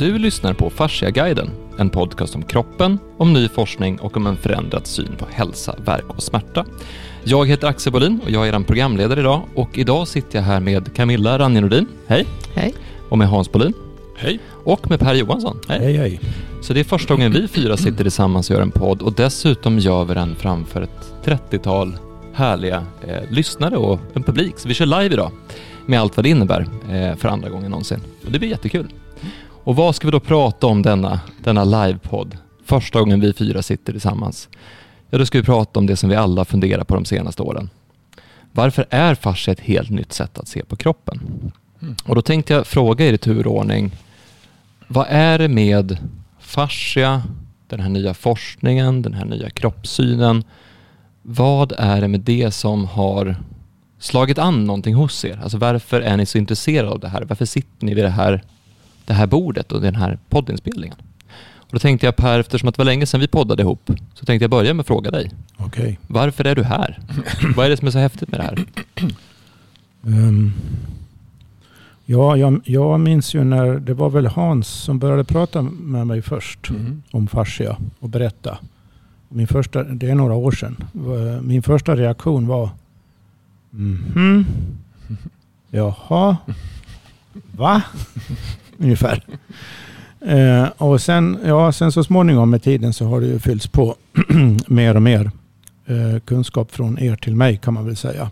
Du lyssnar på Fasciaguiden, en podcast om kroppen, om ny forskning och om en förändrad syn på hälsa, verk och smärta. Jag heter Axel Bolin och jag är er programledare idag och idag sitter jag här med Camilla Ranjenordin. Hej! Hej. Och med Hans Bolin. Hej. Och med Per Johansson. Hej, hej. Så det är första gången vi fyra sitter tillsammans och gör en podd och dessutom gör vi den framför ett 30-tal härliga eh, lyssnare och en publik. Så vi kör live idag med allt vad det innebär eh, för andra gången någonsin. Och det blir jättekul. Och vad ska vi då prata om denna, denna livepodd? Första gången vi fyra sitter tillsammans. Ja, då ska vi prata om det som vi alla funderar på de senaste åren. Varför är fascia ett helt nytt sätt att se på kroppen? Och då tänkte jag fråga er i turordning, vad är det med fascia, den här nya forskningen, den här nya kroppssynen, vad är det med det som har slagit an någonting hos er? Alltså varför är ni så intresserade av det här? Varför sitter ni vid det här, det här bordet och den här poddinspelningen? Och då tänkte jag Per, eftersom att det var länge sedan vi poddade ihop, så tänkte jag börja med att fråga dig. Okej. Varför är du här? Vad är det som är så häftigt med det här? Ehm, ja, jag, jag minns ju när det var väl Hans som började prata med mig först om fascia och berätta. Min första, det är några år sedan. Min första reaktion var Mhm. Jaha. Va? Ungefär. Eh, och sen, ja, sen så småningom med tiden så har det ju fyllts på mer och mer eh, kunskap från er till mig kan man väl säga.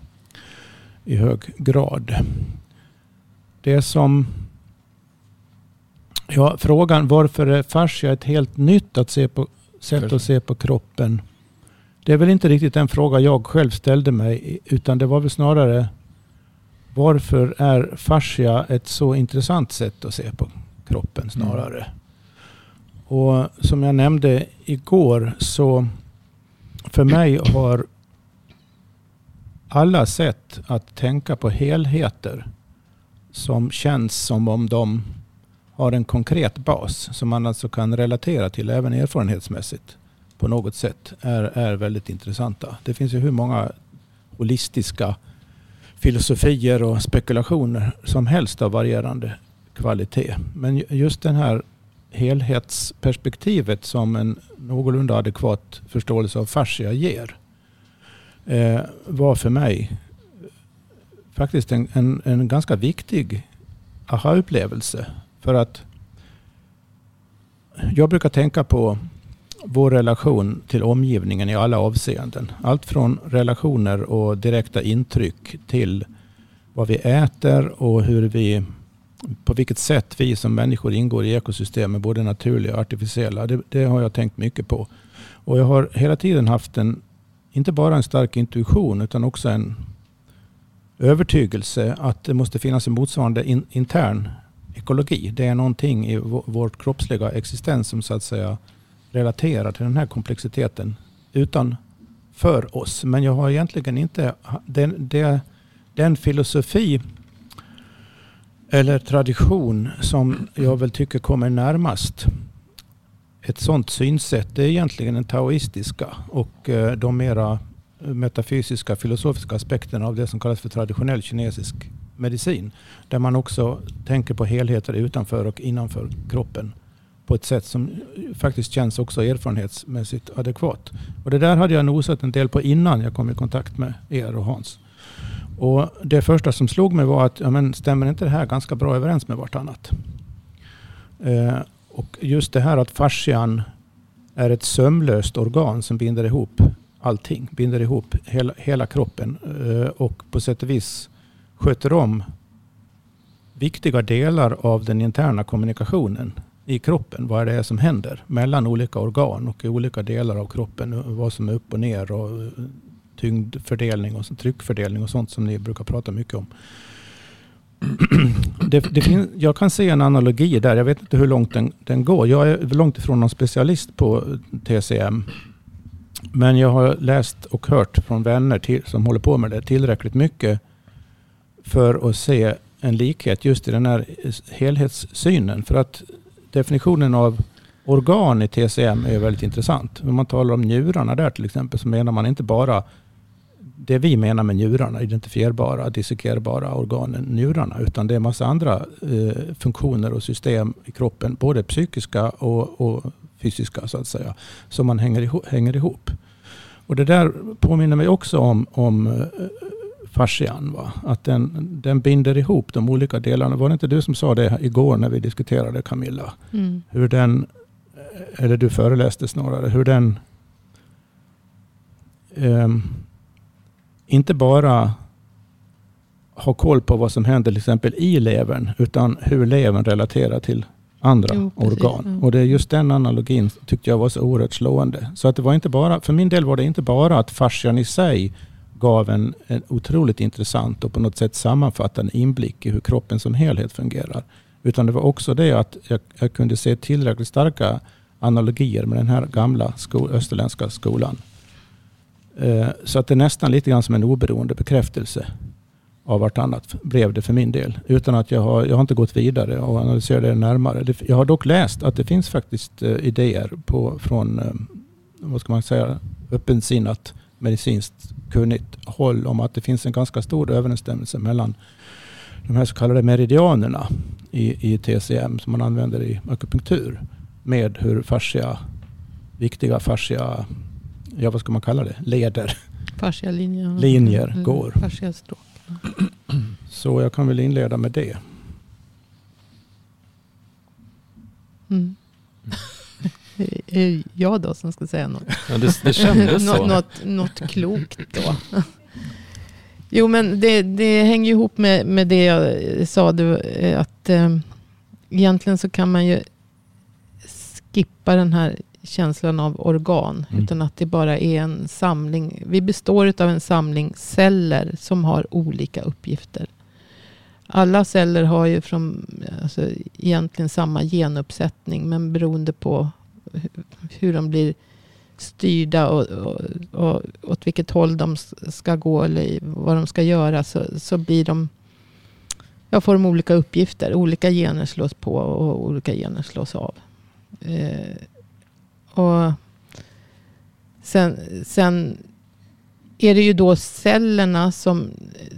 I hög grad. Det som... Ja, frågan varför är fascia ett helt nytt att se på, sätt att se på kroppen? Det är väl inte riktigt den fråga jag själv ställde mig. Utan det var väl snarare varför är fascia ett så intressant sätt att se på kroppen snarare. Och som jag nämnde igår så för mig har alla sätt att tänka på helheter som känns som om de har en konkret bas som man alltså kan relatera till även erfarenhetsmässigt på något sätt är, är väldigt intressanta. Det finns ju hur många holistiska filosofier och spekulationer som helst av varierande kvalitet. Men just den här helhetsperspektivet som en någorlunda adekvat förståelse av fascia ger eh, var för mig faktiskt en, en, en ganska viktig aha-upplevelse. För att jag brukar tänka på vår relation till omgivningen i alla avseenden. Allt från relationer och direkta intryck till vad vi äter och hur vi, på vilket sätt vi som människor ingår i ekosystemet, både naturliga och artificiella. Det, det har jag tänkt mycket på. Och jag har hela tiden haft en, inte bara en stark intuition utan också en övertygelse att det måste finnas en motsvarande in, intern ekologi. Det är någonting i vårt kroppsliga existens som så att säga relatera till den här komplexiteten utanför oss. Men jag har egentligen inte den, den, den filosofi eller tradition som jag väl tycker kommer närmast ett sådant synsätt. Det är egentligen den taoistiska och eh, de mera eh, metafysiska filosofiska aspekterna av det som kallas för traditionell kinesisk medicin. Där man också tänker på helheter utanför och innanför kroppen på ett sätt som faktiskt känns också erfarenhetsmässigt adekvat. Och det där hade jag nosat en del på innan jag kom i kontakt med er och Hans. Och det första som slog mig var att ja, men stämmer inte det här ganska bra överens med vartannat? Eh, och just det här att fascian är ett sömlöst organ som binder ihop allting. Binder ihop hela, hela kroppen eh, och på sätt och vis sköter om viktiga delar av den interna kommunikationen i kroppen. Vad det är som händer mellan olika organ och i olika delar av kroppen. Vad som är upp och ner och eh, tyngdfördelning och tryckfördelning och sånt som ni brukar prata mycket om. Det, det finns, jag kan se en analogi där. Jag vet inte hur långt den, den går. Jag är långt ifrån någon specialist på TCM. Men jag har läst och hört från vänner till, som håller på med det tillräckligt mycket för att se en likhet just i den här helhetssynen. För att definitionen av organ i TCM är väldigt intressant. Om man talar om njurarna där till exempel så menar man inte bara det vi menar med njurarna, identifierbara, dissekerbara organen, njurarna, utan det är en massa andra eh, funktioner och system i kroppen, både psykiska och, och, fysiska så att säga, som man hänger ihop. Hänger ihop. Och det där påminner mig också om, om eh, fascian. Va? Att den, den binder ihop de olika delarna. Var det inte du som sa det igår när vi diskuterade Camilla? Mm. Hur den, eller du föreläste snarare, hur den um, inte bara har koll på vad som händer till exempel i levern, utan hur levern relaterar till andra jo, organ. Mm. Och det är just den analogin tyckte jag var så oerhört slående. Så att det var inte bara, för min del var det inte bara att fascian i sig gav en, en otroligt intressant och på något sätt sammanfattande inblick i hur kroppen som helhet fungerar. Utan det var också det att jag, jag kunde se tillräckligt starka analogier med den här gamla sko, österländska skolan. Eh, så att det är nästan lite grann som en oberoende bekräftelse av vartannat blev det för min del. Utan att jag har, jag har inte gått vidare och analyserat det närmare. Jag har dock läst att det finns faktiskt eh, idéer på, från, eh, vad ska man säga, öppensinnat medicinskt kunnigt håll om att det finns en ganska stor överensstämmelse mellan de här så kallade meridianerna i, i TCM som man använder i akupunktur med hur fascia, viktiga fascia, ja vad ska man kalla det, leder, fascia linjer, linjer mm, går. Fascia stråk. Så jag kan väl inleda med det. Mm. Är jag då som ska säga något. Ja, det, det kändes så. något, något klokt då. Jo, men det, det hänger ihop med, med det jag sa. Du, att eh, egentligen så kan man ju skippa den här känslan av organ. Mm. Utan att det bara är en samling. Vi består av en samling celler som har olika uppgifter. Alla celler har ju från, alltså, egentligen samma genuppsättning. Men beroende på hur de blir styrda och, och, och åt vilket håll de ska gå eller vad de ska göra så, så blir de jag får de olika uppgifter. Olika gener slås på och olika gener slås av. Eh, och sen, sen är det ju då cellerna som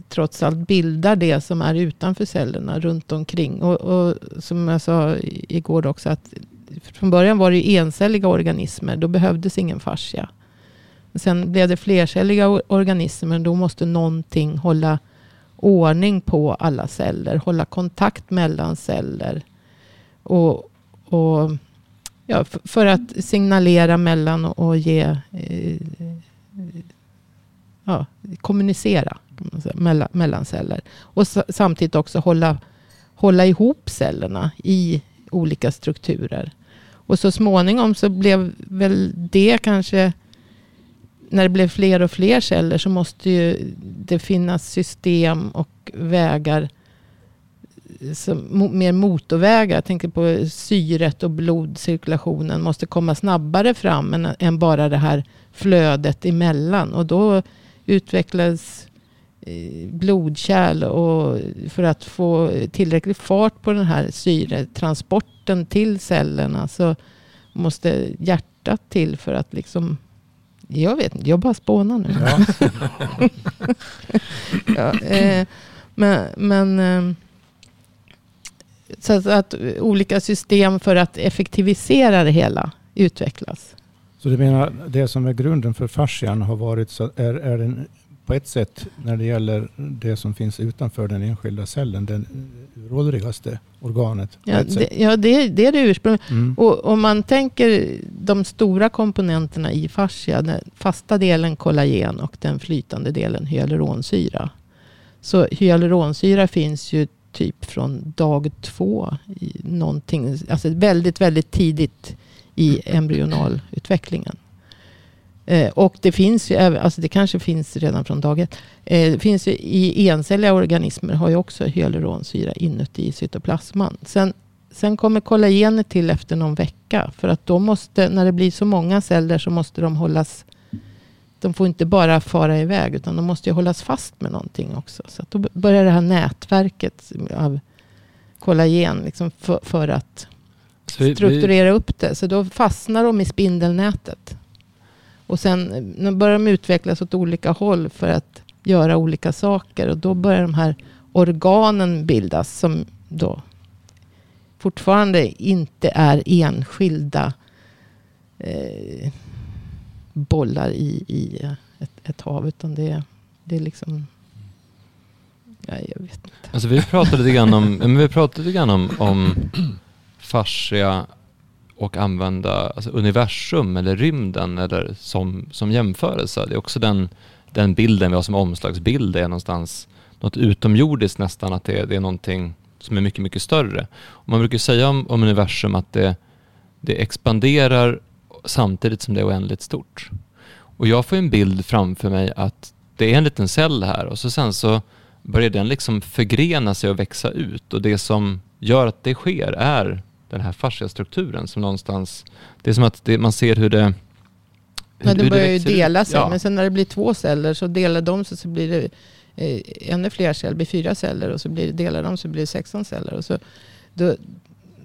trots allt bildar det som är utanför cellerna runt omkring. Och, och som jag sa igår också att från början var det encelliga organismer. Då behövdes ingen fascia. Sen blev det flercelliga organismer. Då måste någonting hålla ordning på alla celler. Hålla kontakt mellan celler. Och, och ja, för att signalera mellan och ge eh, ja, kommunicera säga, mellan, mellan celler. Och samtidigt också hålla, hålla ihop cellerna i olika strukturer. Och så småningom så blev väl det kanske, när det blev fler och fler celler så måste ju det finnas system och vägar, som, mer motorvägar. Jag tänker på syret och blodcirkulationen måste komma snabbare fram än, än bara det här flödet emellan. Och då utvecklades blodkärl och för att få tillräcklig fart på den här syretransporten till cellerna så måste hjärtat till för att liksom jag vet inte, jag bara spånar nu. Ja. ja, eh, men men eh, så att, att, olika system för att effektivisera det hela utvecklas. Så du menar det som är grunden för fascian har varit så är, är den på ett sätt när det gäller det som finns utanför den enskilda cellen, det rådrigaste organet. Ja, det, ja det, det, är det ursprungliga. Mm. Och om man tänker de stora komponenterna i fascia, den fasta delen kollagen och den flytande delen hyaluronsyra. Så hyaluronsyra finns ju typ från dag två. I någonting, alltså väldigt, väldigt tidigt i embryonal-utvecklingen. Eh, och det finns ju, alltså det kanske finns redan från dag ett. Eh, det finns ju, I encelliga organismer har ju också hyaluronsyra inuti cytoplasman. Sen, sen kommer kollagenet till efter någon vecka. För att då måste, när det blir så många celler så måste de hållas de får inte bara fara iväg utan de måste ju hållas fast med någonting också. Så då börjar det här nätverket av kollagen liksom för, för att strukturera upp det. Så då fastnar de i spindelnätet. Och sen eh, börjar de utvecklas åt olika håll för att göra olika saker. Och då börjar de här organen bildas som då fortfarande inte är enskilda eh, bollar i, i ett, ett hav. Utan det, det är liksom... Ja, jag vet inte. Alltså vi pratade lite grann om, men vi pratade lite grann om, om fascia och använda alltså universum eller rymden eller som, som jämförelse. Det är också den, den bilden vi har som omslagsbild. Det är någonstans något utomjordiskt nästan, att det är, det är någonting som är mycket, mycket större. Och man brukar säga om, om universum att det, det expanderar samtidigt som det är oändligt stort. Och jag får en bild framför mig att det är en liten cell här och så sen så börjar den liksom förgrena sig och växa ut och det som gör att det sker är den här fasciastrukturen som någonstans, det är som att det, man ser hur det Ja, den hur börjar ju dela sig. Ja. Men sen när det blir två celler så delar de sig så blir det eh, ännu fler celler. Det blir fyra celler och så blir det, delar de så blir det 16 celler. Och så, då,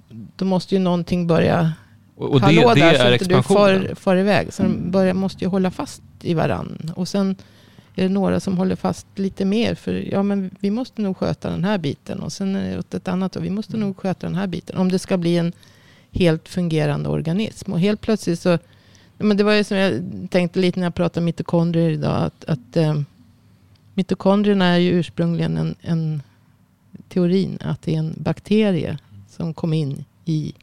då måste ju någonting börja Och, och det, hallå det där så inte du far, far iväg. Så de börjar, måste ju hålla fast i varann. Och sen är det några som håller fast lite mer. För ja, men vi måste nog sköta den här biten. Och sen är det åt ett annat och vi måste nog sköta den här biten. Om det ska bli en helt fungerande organism. Och helt plötsligt så men det var ju som jag tänkte lite när jag pratade om mitokondrier idag. Att, att eh, mitokondrierna är ju ursprungligen en, en teorin att det är en bakterie som kom in i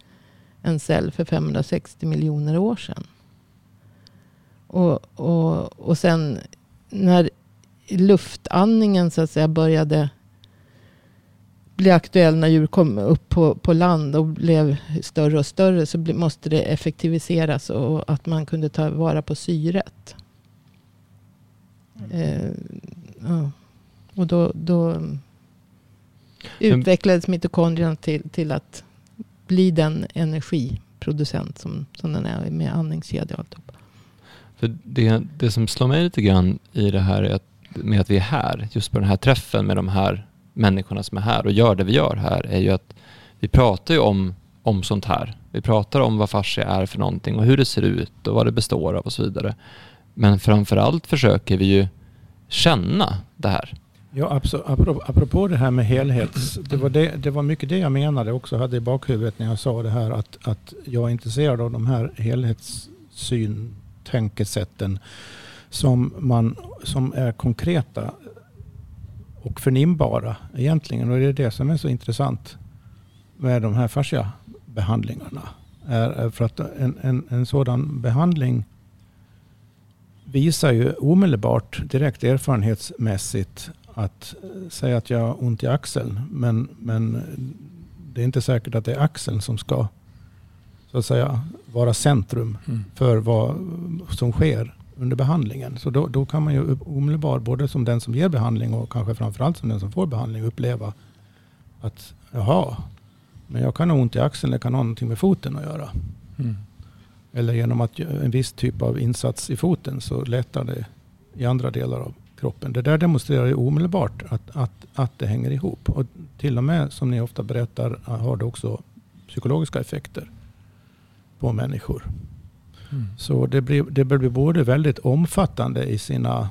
en cell för 560 miljoner år sedan. Och, och, och sen när luftandningen så att säga började bli aktuell när djur kom upp på, på land och blev större och större så bli, måste det effektiviseras och att man kunde ta vara på syret. Eh, ja. Och då, då utvecklades mitokondrierna till, till att bli den energiproducent som, som den är med andningskedja och alltihop. För det, det som slår mig lite grann i det här är att, med att vi är här, just på den här träffen med de här människorna som är här och gör det vi gör här, är ju att vi pratar ju om, om sånt här. Vi pratar om vad fascia är för någonting och hur det ser ut och vad det består av och så vidare. Men framförallt försöker vi ju känna det här. Ja, apropå, apropå det här med helhets... Det var, det, det var mycket det jag menade också, hade i bakhuvudet när jag sa det här att, att jag är intresserad av de här helhetssyn, tänkesätten som, man, som är konkreta och förnimbara egentligen. Och det är det som är så intressant med de här fasciabehandlingarna. Är, är för att en, en, en sådan behandling visar ju omedelbart direkt erfarenhetsmässigt att säga att jag har ont i axeln. Men, men det är inte säkert att det är axeln som ska så att säga, vara centrum Mm. för vad som sker under behandlingen. Så då, då kan man ju omedelbart, både som den som ger behandling och kanske framförallt som den som får behandling, uppleva att jaha, men jag kan ha ont i axeln, det kan ha någonting med foten att göra. Mm. Eller genom att en viss typ av insats i foten så lättar det i andra delar av kroppen. Det där demonstrerar ju omedelbart att, att, att det hänger ihop. Och till och med, som ni ofta berättar, har det också psykologiska effekter på människor. Mm. Så det blir, det blir både väldigt omfattande i sina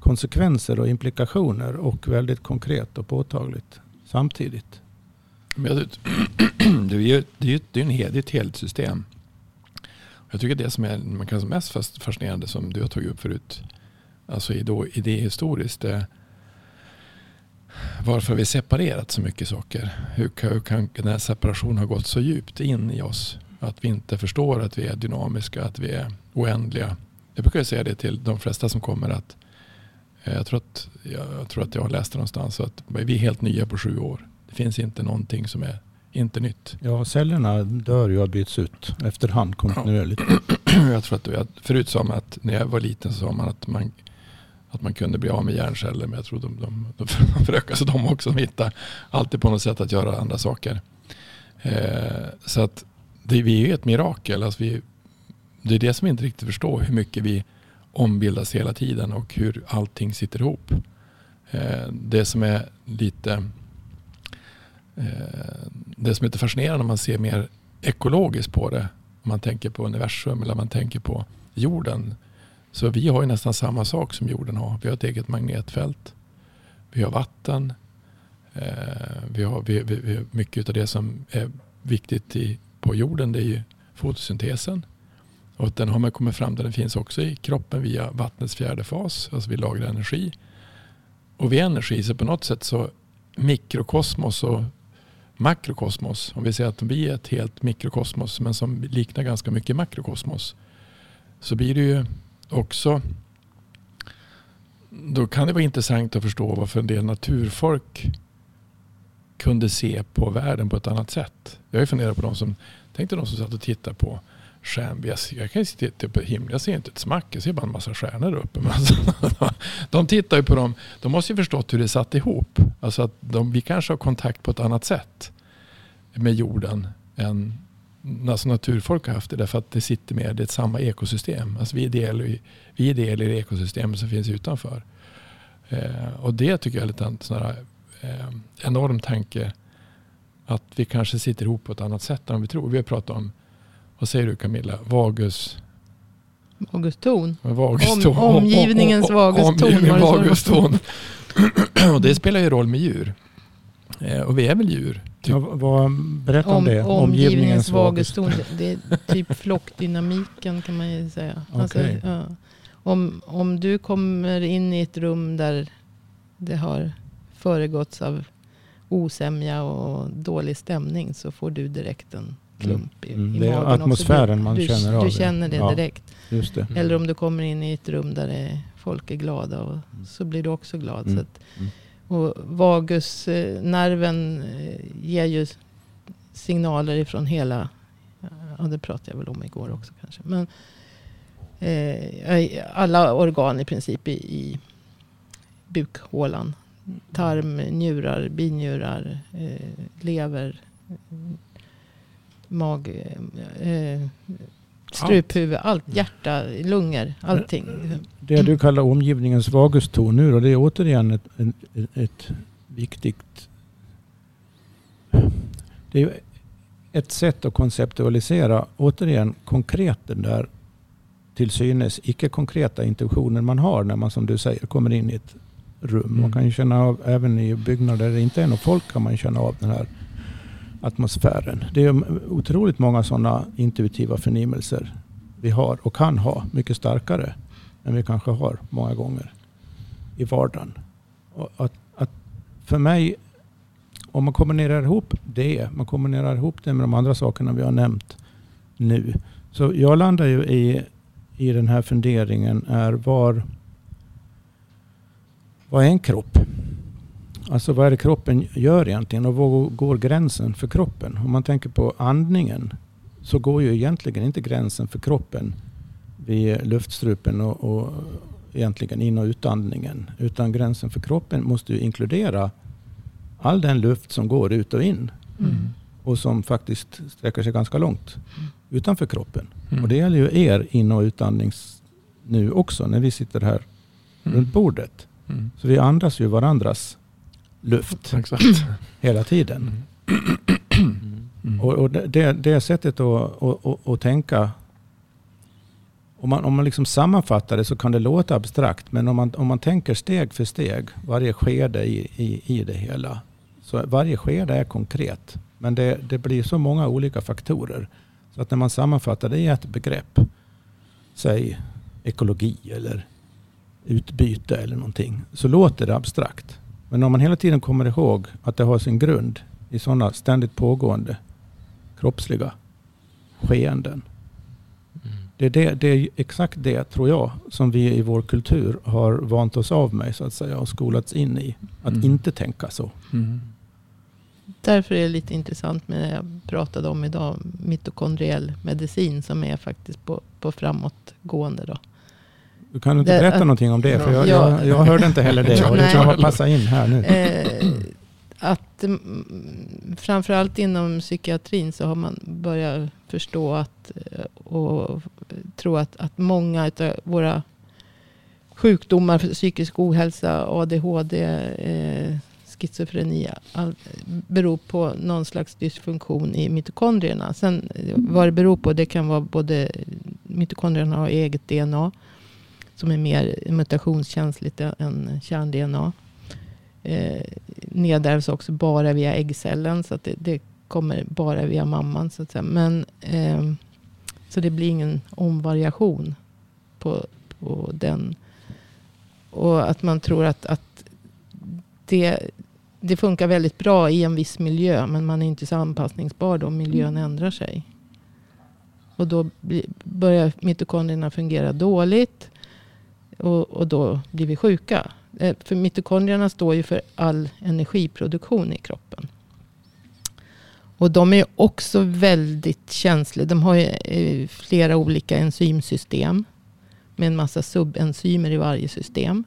konsekvenser och implikationer och väldigt konkret och påtagligt samtidigt. Men det är ju det är det är en hel, det ett helhetssystem. Jag tycker det som är man kan mest fas- fascinerande som du har tagit upp förut, alltså idéhistoriskt, är varför har vi separerat så mycket saker? Hur kan, hur kan den här separationen ha gått så djupt in i oss? Att vi inte förstår att vi är dynamiska, att vi är oändliga. Jag brukar säga det till de flesta som kommer att eh, jag tror att jag, tror att jag har läst det någonstans att vi är helt nya på sju år. Det finns inte någonting som är inte nytt. Ja, cellerna dör ju och byts ut efterhand kontinuerligt. Jag tror att jag, förut sa man att när jag var liten så sa man att man, att man kunde bli av med hjärnceller. Men jag tror de, de, de, de förökar sig de också. De hittar alltid på något sätt att göra andra saker. Eh, så att det, vi är ju ett mirakel. Alltså vi, det är det som vi inte riktigt förstår. Hur mycket vi ombildas hela tiden och hur allting sitter ihop. Eh, det som är lite eh, det som är lite fascinerande om man ser mer ekologiskt på det. Om man tänker på universum eller man tänker på jorden. Så vi har ju nästan samma sak som jorden har. Vi har ett eget magnetfält. Vi har vatten. Eh, vi har, vi, vi, vi, mycket av det som är viktigt i, på jorden det är ju fotosyntesen. Och den har man kommit fram till. Den finns också i kroppen via vattnets fjärde fas. Alltså vi lagrar energi. Och vi är energi. Så på något sätt så mikrokosmos och makrokosmos. Om vi säger att vi är ett helt mikrokosmos men som liknar ganska mycket makrokosmos. Så blir det ju också då kan det vara intressant att förstå varför en del naturfolk kunde se på världen på ett annat sätt. Jag har ju funderat på de som, tänk dig de som satt och tittade på stjärn. Jag kan ju titta på himlen, jag ser inte ett smack, jag ser bara en massa stjärnor där uppe. Men alltså, de tittar ju på dem, de måste ju förstått hur det satt ihop. Alltså att de, vi kanske har kontakt på ett annat sätt med jorden än alltså naturfolk har haft det. Därför att det sitter med, det är samma ekosystem. Alltså vi, är del, i, vi är del i det ekosystem som finns utanför. Eh, och det tycker jag är lite sådana här, enorm tanke. Att vi kanske sitter ihop på ett annat sätt än vi tror. Vi har pratat om, vad säger du Camilla, vagus? Vaguston. Vaguston. Om, omgivningens vaguston. Omgivningen vaguston. och det spelar ju roll med djur. Eh, och vi är väl djur. Typ. Ja, vad, berätta om, om det. Omgivningens vaguston. Det är typ flockdynamiken kan man ju säga. Okay. Alltså, ja. om, om du kommer in i ett rum där det har föregåtts av osämja och dålig stämning så får du direkt en klump i, mm. i det magen. är atmosfären du, man du, känner av. Du känner det ja, direkt. Just det. Eller om du kommer in i ett rum där det, folk är glada och mm. så blir du också glad. Mm. Så att, mm. och vagusnerven eh, ger ju signaler ifrån hela, ja det pratade jag väl om igår också kanske. Men eh, alla organ i princip i, i bukhålan tarm, njurar, binjurar, eh, lever, mag, eh, struphuvud, allt, hjärta, lungor, allting. Det du kallar omgivningens vaguston nu då, det är återigen ett, ett, ett viktigt... Det är ett sätt att konceptualisera, återigen konkret den där till synes icke-konkreta intentioner man har när man som du säger kommer in i ett rum. Mm. Man kan ju känna av, även i byggnader där det inte är något folk kan man känna av den här atmosfären. Det är otroligt många sådana intuitiva förnimmelser vi har och kan ha mycket starkare än vi kanske har många gånger i vardagen. Att, att för mig, om man kombinerar ihop det, man kombinerar ihop det med de andra sakerna vi har nämnt nu. Så jag landar ju i, i den här funderingen är var vad är en kropp? Alltså vad är det kroppen gör egentligen och var går gränsen för kroppen? Om man tänker på andningen så går ju egentligen inte gränsen för kroppen vid luftstrupen och, och egentligen in och utandningen. Utan gränsen för kroppen måste ju inkludera all den luft som går ut och in. Mm. Och som faktiskt sträcker sig ganska långt utanför kroppen. Mm. Och det gäller ju er in och utandnings nu också när vi sitter här mm. runt bordet. Mm. Så vi andas ju varandras luft Exakt. hela tiden. Mm. Och, och det, det sättet att, att, att, tänka, om man, om man liksom sammanfattar det så kan det låta abstrakt. Men om man, om man tänker steg för steg, varje skede i, i, i det hela. Så varje skede är konkret. Men det, det blir så många olika faktorer. Så att när man sammanfattar det i ett begrepp, säg ekologi eller utbyte eller någonting, så låter det abstrakt. Men om man hela tiden kommer ihåg att det har sin grund i sådana ständigt pågående kroppsliga skeenden. Mm. Det, är det, det är exakt det, tror jag, som vi i vår kultur har vant oss av med så att säga och skolats in i. Att mm. inte tänka så. Mm. Därför är det lite intressant med det jag pratade om idag, mitokondriell medicin som är faktiskt på, på framåtgående. Då. Du kan inte berätta det, någonting om det? För jag, ja, jag, jag, hörde inte heller det. Och det kan passa in här nu. Eh, att framförallt inom psykiatrin så har man börjat förstå att och tro att, att många av våra sjukdomar, psykisk ohälsa, ADHD, eh, schizofreni all, beror på någon slags dysfunktion i mitokondrierna. Sen vad det beror på, det kan vara både mitokondrierna har eget DNA som är mer mutationskänsligt än kärn-DNA. Eh, nedärvs också bara via äggcellen. Så det, det kommer bara via mamman. Så, att säga. Men, eh, så det blir ingen omvariation på, på den. Och att man tror att, att det, det funkar väldigt bra i en viss miljö. Men man är inte så anpassningsbar då miljön ändrar sig. Och då börjar mitokondrierna fungera dåligt. Och, och då blir vi sjuka. Eh, för mitokondrierna står ju för all energiproduktion i kroppen. Och de är också väldigt känsliga. De har eh, flera olika enzymsystem. Med en massa subenzymer i varje system.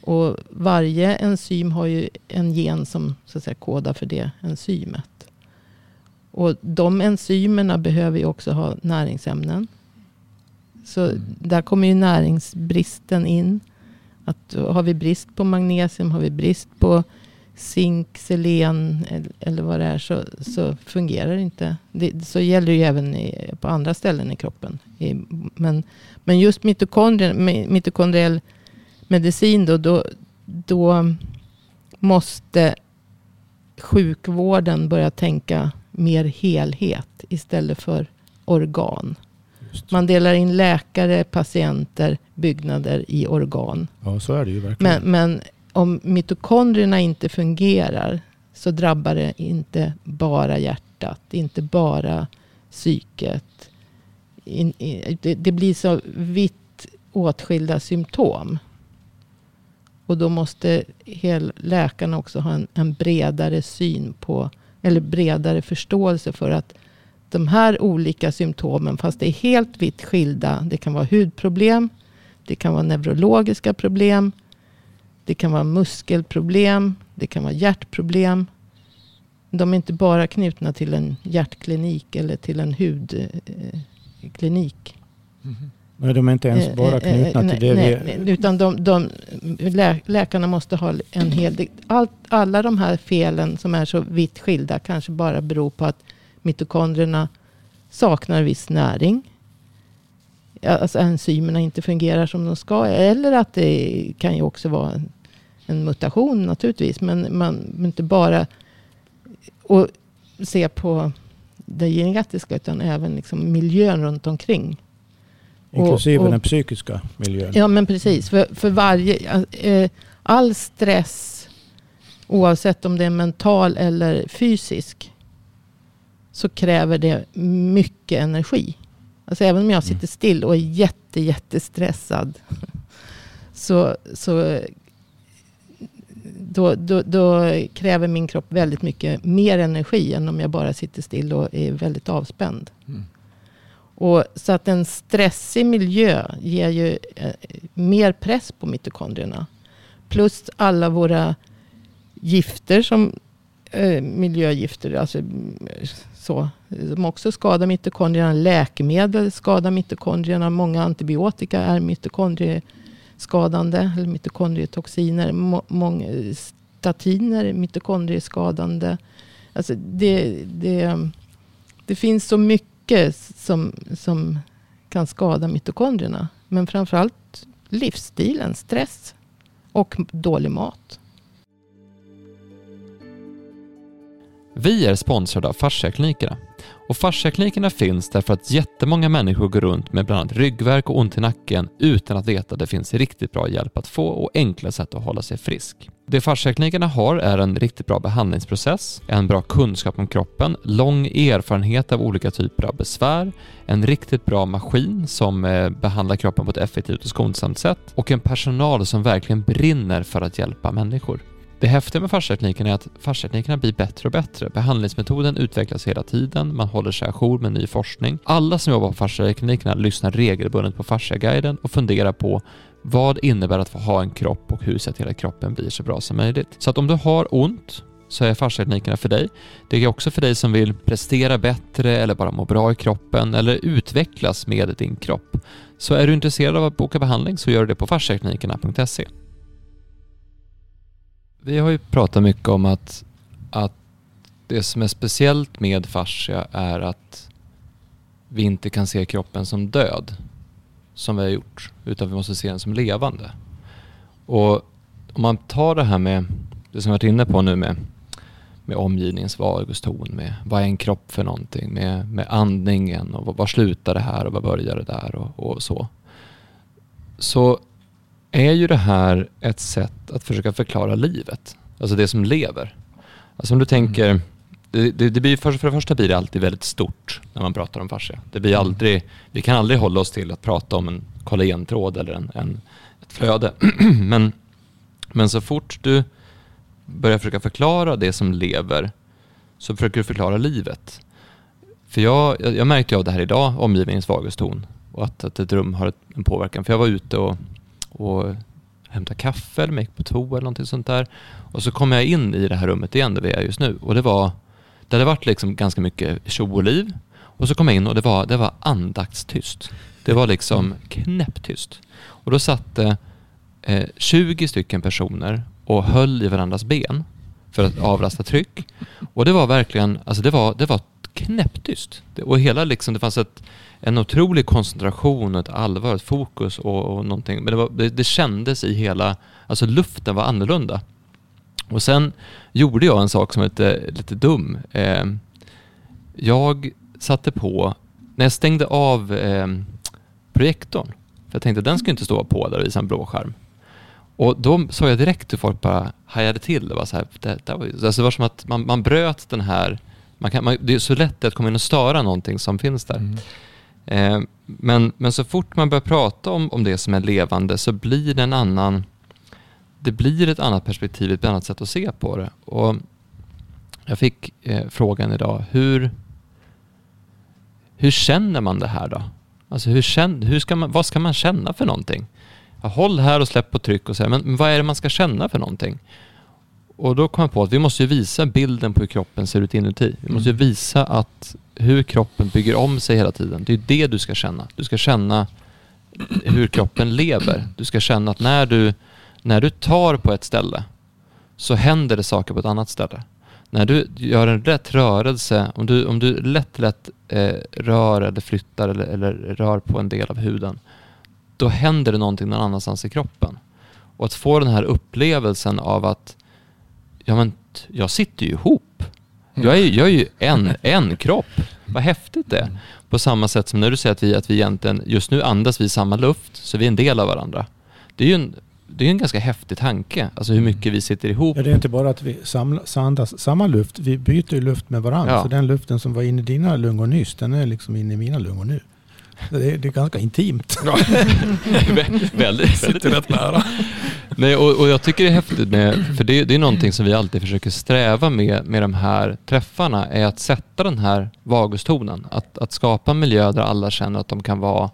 Och varje enzym har ju en gen som så att säga, kodar för det enzymet. Och de enzymerna behöver ju också ha näringsämnen. Så mm. där kommer ju näringsbristen in. Att har vi brist på magnesium, har vi brist på zink, selen eller vad det är så, så fungerar det inte. Det, så gäller det ju även i, på andra ställen i kroppen. I, men, men just mitokondriell medicin då, då, då måste sjukvården börja tänka mer helhet istället för organ. Man delar in läkare, patienter, byggnader i organ. Ja, så är det ju verkligen. Men, men om mitokondrierna inte fungerar så drabbar det inte bara hjärtat, inte bara psyket. In, in, det, det, blir så vitt åtskilda symptom. Och då måste hel, läkarna också ha en, en bredare syn på, eller bredare förståelse för att de här olika symptomen, fast det är helt vitt skilda. Det kan vara hudproblem, det kan vara neurologiska problem, det kan vara muskelproblem, det kan vara hjärtproblem. De är inte bara knutna till en hjärtklinik eller till en hudklinik. Mm. Nej, de är inte ens bara eh, eh, knutna till det. Nej, vi... utan de, de, lä, läkarna måste ha en hel... Allt, alla de här felen som är så vitt skilda kanske bara beror på att mitokondrierna saknar viss näring. Alltså enzymerna inte fungerar som de ska. Eller att det kan ju också vara en, en mutation naturligtvis. Men man inte bara och se på det genetiska utan även liksom miljön runt omkring. Inklusive och, och, den psykiska miljön. Ja men precis. För, för varje, eh, all stress oavsett om det är mental eller fysisk så kräver det mycket energi. Alltså även om jag sitter mm. still och är jätte, jättestressad. Så, så då, då, då, kräver min kropp väldigt mycket mer energi än om jag bara sitter still och är väldigt avspänd. Mm. Och, så att en stressig miljö ger ju eh, mer press på mitokondrierna. Plus alla våra gifter som Eh, miljögifter. Alltså, mm, så, som också skadar mitokondrierna. Läkemedel skadar mitokondrierna. Många antibiotika är mitokondrieskadande. Eller mitokondrietoxiner. många eh, statiner är mitokondrieskadande. Alltså det, det, det finns så mycket som, som kan skada mitokondrierna. Men framförallt livsstilen, stress och dålig mat. Vi är sponsrade av Fasciaklinikerna. Och Fasciaklinikerna finns därför att jättemånga människor går runt med bland annat ryggvärk och ont i nacken utan att veta att det finns riktigt bra hjälp att få och enkla sätt att hålla sig frisk. Det Fasciaklinikerna har är en riktigt bra behandlingsprocess, en bra kunskap om kroppen, lång erfarenhet av olika typer av besvär, en riktigt bra maskin som eh, behandlar kroppen på ett effektivt och skonsamt sätt och en personal som verkligen brinner för att hjälpa människor. Det häftiga med fasciatekniken är att fasciateknikerna blir bättre och bättre. Behandlingsmetoden utvecklas hela tiden, man håller sig ajour med ny forskning. Alla som jobbar på fasciateknikerna lyssnar regelbundet på Fasciaguiden och funderar på vad innebär att få ha en kropp och hur ser till att kroppen blir så bra som möjligt. Så att om du har ont så är fasciateknikerna för dig. Det är också för dig som vill prestera bättre eller bara må bra i kroppen eller utvecklas med din kropp. Så är du intresserad av att boka behandling så gör du det på fasciateknikerna.se. Vi har ju pratat mycket om att, att det som är speciellt med fascia är att vi inte kan se kroppen som död. som vi har gjort, utan vi måste se den som levande. Och om man tar det här med, det som vi varit inne på nu med, med omgivningens vaguston, med vad är en kropp för någonting, med, med andningen och var slutar det här och var börjar det där och, och så. Så är ju det här ett sätt att försöka förklara livet, alltså det som lever. Alltså om du tänker, mm. det, det, det, blir, för, för det första blir det alltid väldigt stort när man pratar om fascia. Det blir mm. aldrig, vi kan aldrig hålla oss till att prata om en kollagentråd eller en, en, ett flöde. men, men så fort du börjar försöka förklara det som lever så försöker du förklara livet. För jag, jag, jag märkte av det här idag, omgivningens vaguston och att, att ett rum har ett, en påverkan. För jag var ute och, och hämtade kaffe eller gick på toa eller någonting sånt där. Och så kom jag in i det här rummet igen där vi är just nu och det var det hade varit liksom ganska mycket tjo och liv. Och så kom jag in och det var, det var andaktstyst. Det var liksom knäpptyst. Och då satt det eh, 20 stycken personer och höll i varandras ben för att avrasta tryck. Och det var verkligen, alltså det var, det var knäpptyst. Och hela liksom, det fanns ett, en otrolig koncentration, ett allvar, ett fokus och, och någonting. Men det, var, det, det kändes i hela, alltså luften var annorlunda. Och sen gjorde jag en sak som var lite, lite dum. Eh, jag satte på, när jag stängde av eh, projektorn, för jag tänkte att den skulle inte stå på där och visa en blå skärm. Och då såg jag direkt hur folk bara hajade till. Det var, så här, det, det var, alltså det var som att man, man bröt den här... Man kan, man, det är så lätt att komma in och störa någonting som finns där. Mm. Eh, men, men så fort man börjar prata om, om det som är levande så blir det en annan... Det blir ett annat perspektiv, ett annat sätt att se på det. Och jag fick eh, frågan idag, hur, hur känner man det här då? Alltså hur känn, hur ska man, vad ska man känna för någonting? håll här och släpp på tryck och så men, men vad är det man ska känna för någonting? Och då kom jag på att vi måste visa bilden på hur kroppen ser ut inuti. Vi måste mm. visa att hur kroppen bygger om sig hela tiden. Det är det du ska känna. Du ska känna hur kroppen lever. Du ska känna att när du, när du tar på ett ställe så händer det saker på ett annat ställe. När du gör en rätt rörelse, om du, om du lätt, lätt eh, rör eller flyttar eller, eller rör på en del av huden då händer det någonting någon annanstans i kroppen. Och att få den här upplevelsen av att ja, men, jag sitter ju ihop. Jag är, jag är ju en, en kropp. Vad häftigt det är. På samma sätt som när du säger att vi, att vi egentligen, just nu andas vi samma luft, så vi är en del av varandra. Det är ju en, det är en ganska häftig tanke, alltså hur mycket vi sitter ihop. Ja, det är inte bara att vi samlas, andas samma luft, vi byter ju luft med varandra. Ja. Så den luften som var inne i dina lungor nyss, den är liksom inne i mina lungor nu. Det är, det är ganska intimt. Ja. väldigt, väldigt. Rätt nära. Nej, och, och, jag tycker det är häftigt med, för det, det är någonting som vi alltid försöker sträva med, med de här träffarna, är att sätta den här vagustonen. Att, att skapa en miljö där alla känner att de kan vara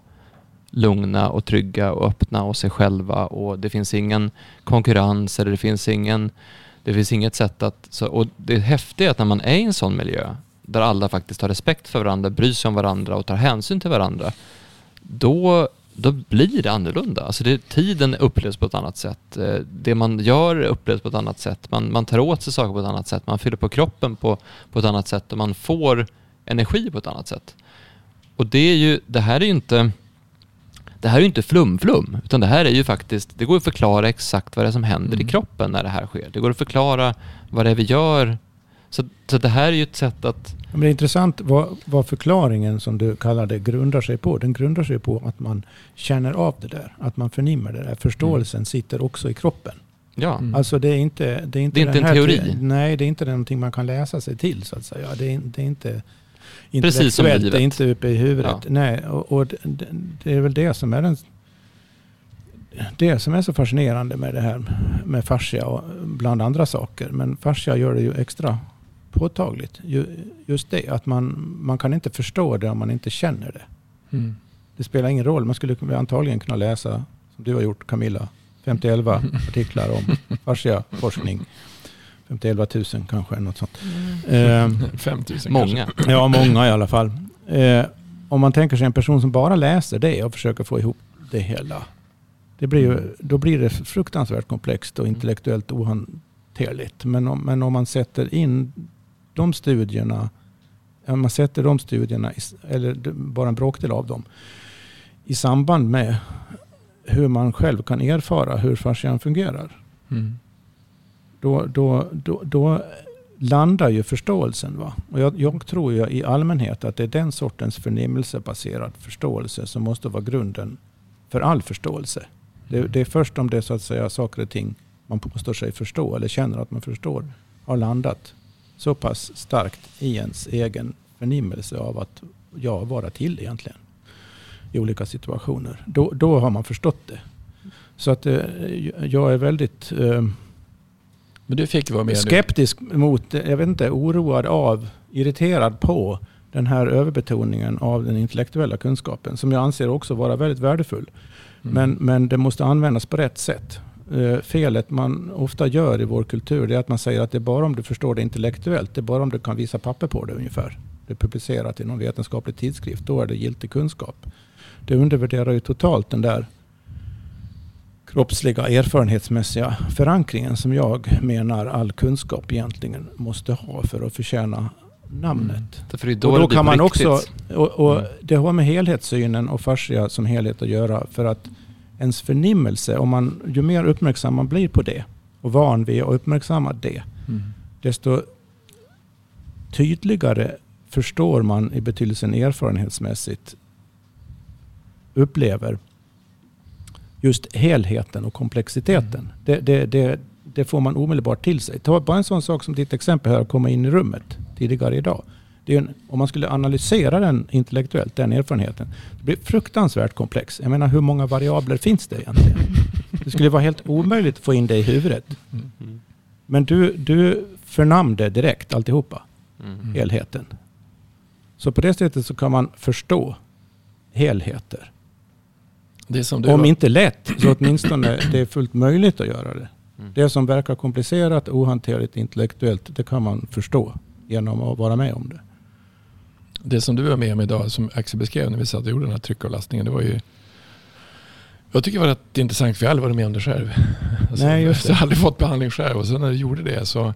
lugna och trygga och öppna och sig själva och det finns ingen konkurrens eller det finns ingen det finns inget sätt att... Så, och det häftiga är att när man är i en sån miljö där alla faktiskt har respekt för varandra, bryr sig om varandra och tar hänsyn till varandra, då, då blir det annorlunda. Alltså det, tiden upplevs på ett annat sätt. Eh, det man gör upplevs på ett annat sätt. Man, man tar åt sig saker på ett annat sätt. Man fyller på kroppen på, på ett annat sätt och man får energi på ett annat sätt. Och det är ju, det här är ju inte det här är inte flum-flum, utan det här är ju faktiskt, det går att förklara exakt vad det är som händer mm. i kroppen när det här sker. Det går att förklara vad det är vi gör så, så det här är ju ett sätt att... Men det är intressant vad, vad förklaringen som du kallar det grundar sig på. Den grundar sig på att man känner av det där. Att man förnimmer det där. Förståelsen mm. sitter också i kroppen. Ja. Mm. Alltså det är inte... Det är inte, det är inte en teori. Te nej, det är inte någonting man kan läsa sig till så att säga. Det är, det är inte Precis som livet. Det är inte uppe i huvudet. Ja. Nej, och, och det, det, är väl det som är den det som är så fascinerande med det här med fascia och bland andra saker. Men fascia gör det ju extra påtagligt. Just det, att man, man kan inte förstå det om man inte känner det. Mm. Det spelar ingen roll. Man skulle antagligen kunna läsa, som du har gjort Camilla, 50 artiklar om fasciaforskning. 50 000 kanske, något sånt. Mm. Eh, 5 000 Många. Kanske. Ja, många i alla fall. Eh, om man tänker sig en person som bara läser det och försöker få ihop det hela. Det blir ju, då blir det fruktansvärt komplext och intellektuellt ohanterligt. Men om, men om man sätter in de studierna, man sätter de studierna, eller bara en bråkdel av dem, i samband med hur man själv kan erfara hur fascian fungerar. Mm. Då, då, då, då landar ju förståelsen. Va? Och jag, jag tror ju i allmänhet att det är den sortens förnimmelsebaserad förståelse som måste vara grunden för all förståelse. Det, det är först om det så att säga saker och ting man påstår sig förstå eller känner att man förstår har landat så pass starkt i ens egen förnimmelse av att ja, vara till egentligen i olika situationer. Då, då har man förstått det. Så att eh, jag är väldigt eh, Men du fick vara med nu. skeptisk mot, jag vet inte, oroad av, irriterad på den här överbetoningen av den intellektuella kunskapen som jag anser också vara väldigt värdefull. Mm. Men, men det måste användas på rätt sätt. Eh, felet man ofta gör i vår kultur det är att man säger att det är bara om du förstår det intellektuellt, det är bara om du kan visa papper på det ungefär. Det är publicerat i någon vetenskaplig tidskrift, då är det giltig kunskap. Det undervärderar ju totalt den där kroppsliga erfarenhetsmässiga förankringen som jag menar all kunskap egentligen måste ha för att förtjäna namnet. Är då, Och då kan man riktigt. också, och, och Mm. det har med helhetssynen och fascia som helhet att göra. För att ens förnimmelse, om man, ju mer uppmärksam man blir på det och van vid att uppmärksamma det, Mm. desto tydligare förstår man i betydelsen erfarenhetsmässigt upplever just helheten och komplexiteten. Det, det, det, det får man omedelbart till sig. Ta bara en sån sak som ditt exempel här att komma in i rummet tidigare idag. Det är en, om man skulle analysera den intellektuellt, den erfarenheten, det blir fruktansvärt komplex. Jag menar hur många variabler finns det egentligen? Det skulle vara helt omöjligt att få in det i huvudet. Men du, du förnamnde direkt alltihopa, Mm. helheten. Så på det sättet så kan man förstå helheter. Det som du Om var- inte lätt, så åtminstone det är fullt möjligt att göra det. Mm. Det som verkar komplicerat, ohanterligt, intellektuellt, det kan man förstå genom att vara med om det. Det som du var med om idag, som Axel beskrev när vi satt och gjorde den här tryckavlastningen, det var ju jag tycker det var rätt intressant för jag har aldrig varit med om det själv. Alltså, Nej, just det. Jag har aldrig fått behandling själv och sen när du gjorde det så,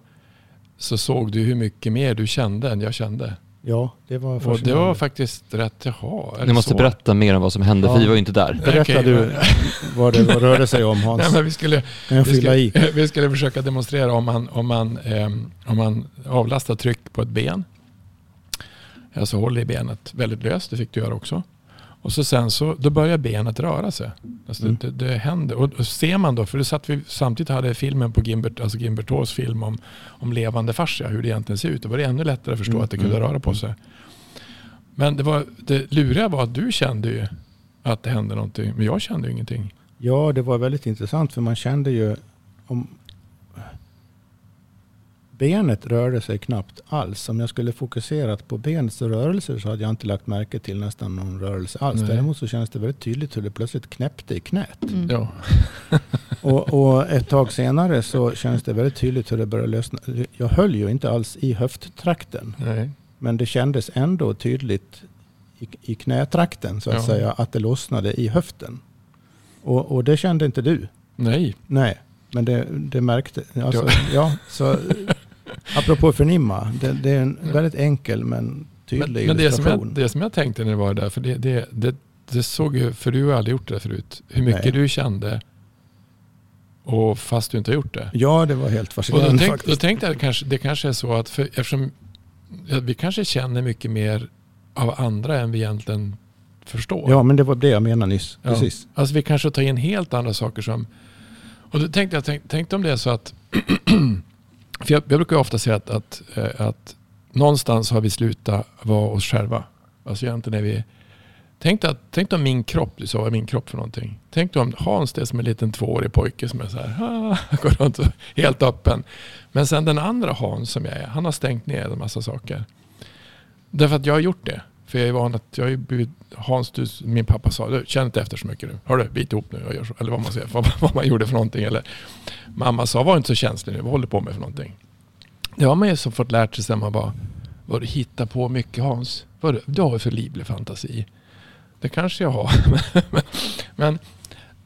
så såg du hur mycket mer du kände än jag kände. Ja, det var Och det var faktiskt rätt, jaha. Ni måste så? berätta mer om vad som hände, Ja. för vi var ju inte där. Berätta du vad det vad rörde sig om Hans. Nej, men vi skulle, vi, skulle, vi skulle försöka demonstrera om man, om man, ehm, om man avlastar tryck på ett ben. Alltså håller i benet väldigt löst, det fick du göra också. Och så sen så, då börjar benet röra sig. Alltså Mm. det, det händer. Och, och ser man då, för det satt vi samtidigt hade filmen på Gimbert, alltså Gimbert Taws film om, om levande fascia, hur det egentligen ser ut. Då var det ännu lättare att förstå Mm, att det kunde mm. röra på sig. Men det, var, det luriga var att du kände ju att det hände någonting, men jag kände ju ingenting. Ja, det var väldigt intressant för man kände ju om benet rörde sig knappt alls. Om jag skulle fokuserat på benets rörelser så hade jag inte lagt märke till nästan någon rörelse alls. Nej. Däremot så kändes det väldigt tydligt hur det plötsligt knäppte i knät. Mm. Ja. Och, och ett tag senare så kändes det väldigt tydligt hur det började lösna. Jag höll ju inte alls i höfttrakten. Nej. Men det kändes ändå tydligt i, i knätrakten så att Ja. säga att det lossnade i höften. Och, och det kände inte du. Nej. Nej, men det, det märkte... Alltså, ja, så, apropå förnimma, det, det är en väldigt enkel men Men, tydlig men det, som illustration. jag, det som jag tänkte när det var där, för det, det, det, det såg ju, för du har aldrig gjort det förut, hur mycket Nej. du kände och fast du inte har gjort det. Ja, det var helt Och då, fascinerande tänk, då faktiskt. tänkte jag kanske, det kanske är så att för, eftersom vi kanske känner mycket mer av andra än vi egentligen förstår. Ja, men det var det jag menade nyss. Ja. Precis. Alltså vi kanske tar in helt andra saker som... Och då tänkte jag, tänk, tänkte om det är så att... för jag, jag brukar ofta säga att, att, eh, att någonstans har vi slutat vara oss själva. Alltså egentligen är vi... Tänk, att, tänk om min kropp, du sa vad är min kropp för någonting? Tänk om Hans det är som en liten tvåårig pojke som är så här, ah, går runt och helt öppen. Men sen den andra Hans som jag är, han har stängt ner en massa saker. Därför att jag har gjort det. För jag är van att jag har blivit, Hans, du, min pappa sa, du, känn inte efter så mycket nu. Hör du, bit ihop nu och gör så. Eller vad man säger, vad, vad man gjorde för någonting. Eller mamma sa, var inte så känslig nu, vad håller du på med för någonting? Det har man ju så fått lärt sig sen man bara, vad du hittar på mycket Hans. Vad du, du har ju för livlig fantasi. Det kanske jag har. men, men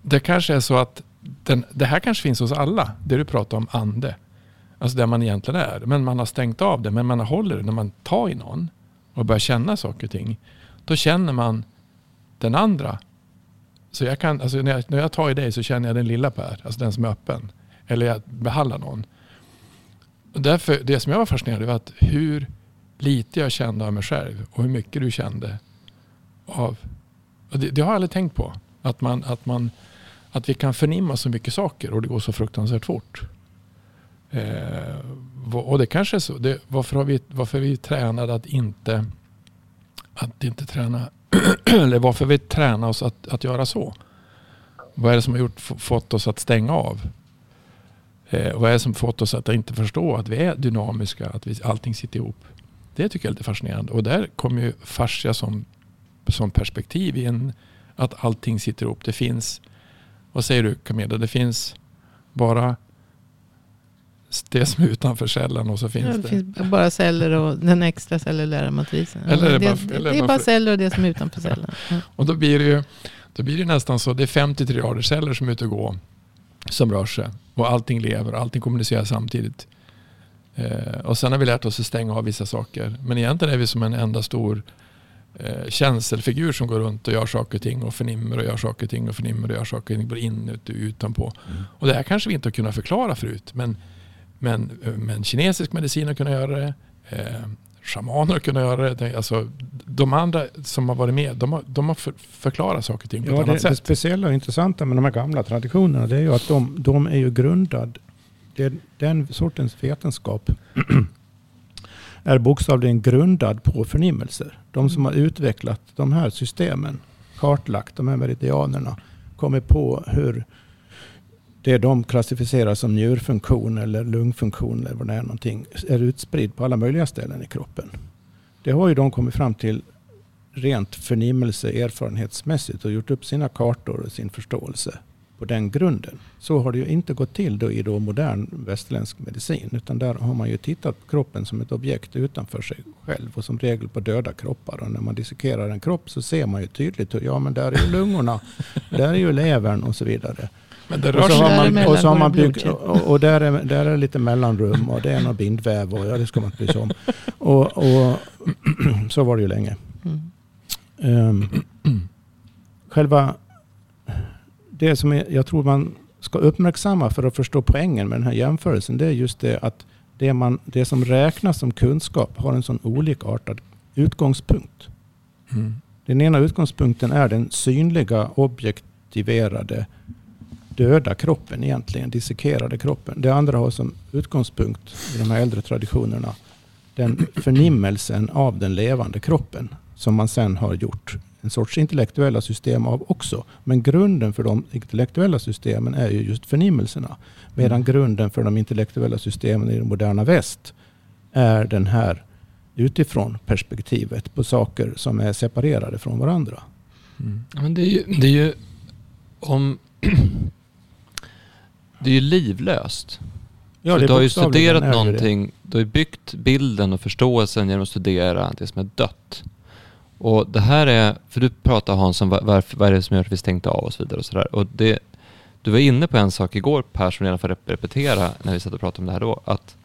det kanske är så att den, det här kanske finns hos alla. Det du pratar om ande. Alltså där man egentligen är. Men man har stängt av det. Men man håller det när man tar i någon och börjar känna saker och ting. Då känner man den andra så jag kan, alltså när, jag, när jag tar i dig så känner jag den lilla Per, alltså den som är öppen. Eller jag behandlar någon. Och därför, det som jag var fascinerad över var att hur lite jag kände av mig själv och hur mycket du kände av... Det, det, har jag aldrig tänkt på. Att, man, att, man, att vi kan förnimma så mycket saker och det går så fruktansvärt fort. Eh, och det kanske är så. Det, varför, har vi, varför är vi tränade att inte, att inte träna eller varför vi tränar oss att, att göra så. Vad är det som har gjort, fått oss att stänga av? Eh, vad är det som fått oss att inte förstå att vi är dynamiska, att vi, allting sitter ihop? Det tycker jag är lite fascinerande. Och där kommer ju fascia som, som perspektiv in. Att allting sitter ihop. Det finns, vad säger du Camilla? Det finns bara det som är utanför cellen och så finns ja, det. finns bara celler och den extra cellulära matrisen. Eller det, det, bara, eller det är bara celler och det som är utanför cellen. Och då blir det ju då blir det nästan så. Det är 50 triljarder celler som är ute och går. Som rör sig. Och allting lever. Allting kommunicerar samtidigt. Eh, och sen har vi lärt oss att stänga av vissa saker. Men egentligen är vi som en enda stor eh, känselfigur som går runt och gör saker och ting och förnimmer och gör saker och ting och förnimmer och gör saker och ting. Både inuti och utanpå. Mm. Och det här kanske vi inte har kunnat förklara förut. Men men, men kinesisk medicin har kunnat göra det. Eh, shamaner har kunnat göra det. Alltså, de andra som har varit med, de har, de har för, förklarat saker och ting på ja, ett annat det, sätt. Det speciella och intressanta med de här gamla traditionerna det är ju att de, de är ju grundad, det, den sortens vetenskap är bokstavligen grundad på förnimmelser. De som har utvecklat de här systemen, kartlagt de här meridianerna, kommit på hur det de klassificerar som njurfunktion eller lungfunktion eller vad det är någonting är utspridd på alla möjliga ställen i kroppen. Det har ju de kommit fram till rent förnimmelse erfarenhetsmässigt och gjort upp sina kartor och sin förståelse på den grunden. Så har det ju inte gått till då i då modern västerländsk medicin. Utan där har man ju tittat på kroppen som ett objekt utanför sig själv och som regel på döda kroppar. Och när man dissekerar en kropp så ser man ju tydligt hur, ja men där är ju lungorna, där är ju levern och så vidare. Men det rör sig och så har man, och så har man byggt, och, och, där, är, där är lite mellanrum och det är någon bindväv och ja, det ska man inte bry sig om. Och, och så var det ju länge. Um, själva det som jag tror man ska uppmärksamma för att förstå poängen med den här jämförelsen. Det är just det att det, man, det som räknas som kunskap har en sån olikartad utgångspunkt. Mm. Den ena utgångspunkten är den synliga objektiverade döda kroppen egentligen, dissekerade kroppen. Det andra har som utgångspunkt i de här äldre traditionerna den förnimmelsen av den levande kroppen som man sen har gjort en sorts intellektuella system av också. Men grunden för de intellektuella systemen är ju just förnimmelserna. Medan mm. grunden för de intellektuella systemen i det moderna väst är den här utifrån perspektivet på saker som är separerade från varandra. Mm. Men det är ju, det är ju om det är ju livlöst. Ja, du har ju studerat någonting, du har ju byggt bilden och förståelsen genom att studera det som är dött. Och det här är, för du pratar Hans om varför, vad är det som gör att vi stängt av och så vidare och sådär. Och det, du var inne på en sak igår Per som redan får repetera när vi satt och pratade om det här då. Att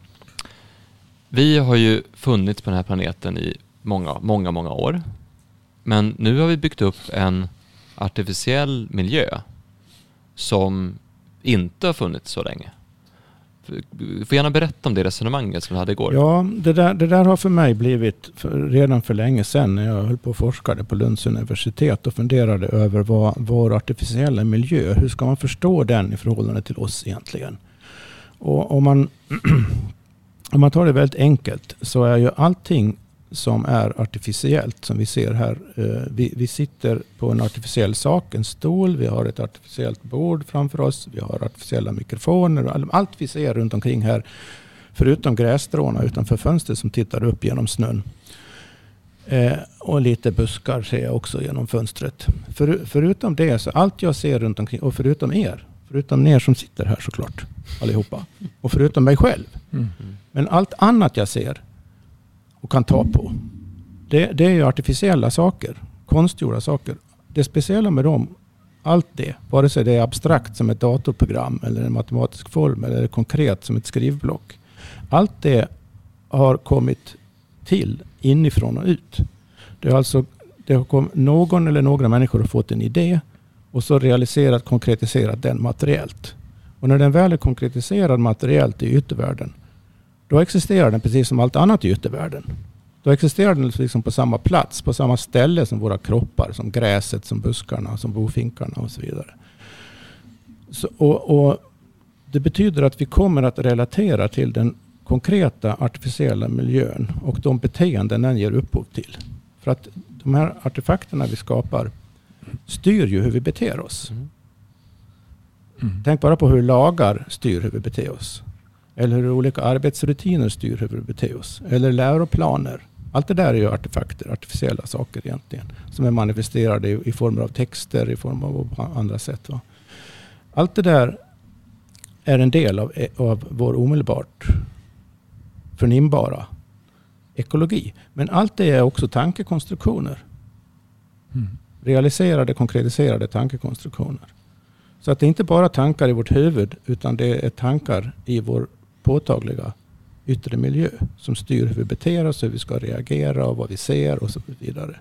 vi har ju funnits på den här planeten i många, många, många år. Men nu har vi byggt upp en artificiell miljö som inte har funnits så länge. Du får gärna berätta om det resonemanget som du hade igår. Ja, det där, det där har för mig blivit för, redan för länge sedan när jag höll på och forskade på Lunds universitet och funderade över vad vår artificiella miljö, hur ska man förstå den i förhållande till oss egentligen? Och om man, om man tar det väldigt enkelt så är ju allting som är artificiellt som vi ser här. Eh, vi, vi, sitter på en artificiell sak, en stol, vi har ett artificiellt bord framför oss, vi har artificiella mikrofoner. Allt vi ser runt omkring här, förutom grässtråna utanför fönstret som tittar upp genom snön. Eh, och lite buskar ser jag också genom fönstret. För, förutom det, så allt jag ser runt omkring, och förutom er, förutom er som sitter här såklart, allihopa, och förutom mig själv. Mm. Men allt annat jag ser och kan ta på. Det, det är ju artificiella saker, konstgjorda saker. Det speciella med dem, allt det, vare sig det är abstrakt som ett datorprogram eller en matematisk form eller konkret som ett skrivblock. Allt det har kommit till inifrån och ut. Det har alltså det har kom, någon eller några människor har fått en idé och så realiserat, konkretiserat den materiellt. Och när den väl är konkretiserad materiellt i yttervärlden, då existerar den precis som allt annat i yttervärlden. Då existerar den liksom på samma plats, på samma ställe som våra kroppar, som gräset, som buskarna, som bofinkarna och så vidare. Så, och, och det betyder att vi kommer att relatera till den konkreta artificiella miljön och de beteenden den ger upphov till. För att de här artefakterna vi skapar styr ju hur vi beter oss. Mm. Tänk bara på hur lagar styr hur vi beter oss. Eller hur olika arbetsrutiner styr hur vi beter oss. Eller läroplaner. Allt det där är ju artefakter, artificiella saker egentligen. Som är manifesterade i, i form av texter, i form av andra sätt. Va? Allt det där är en del av, av vår omedelbart förnimbara ekologi. Men allt det är också tankekonstruktioner. Mm. Realiserade, konkretiserade tankekonstruktioner. Så att det är inte bara tankar i vårt huvud, utan det är tankar i vår påtagliga yttre miljö som styr hur vi beter oss, hur vi ska reagera och vad vi ser och så vidare.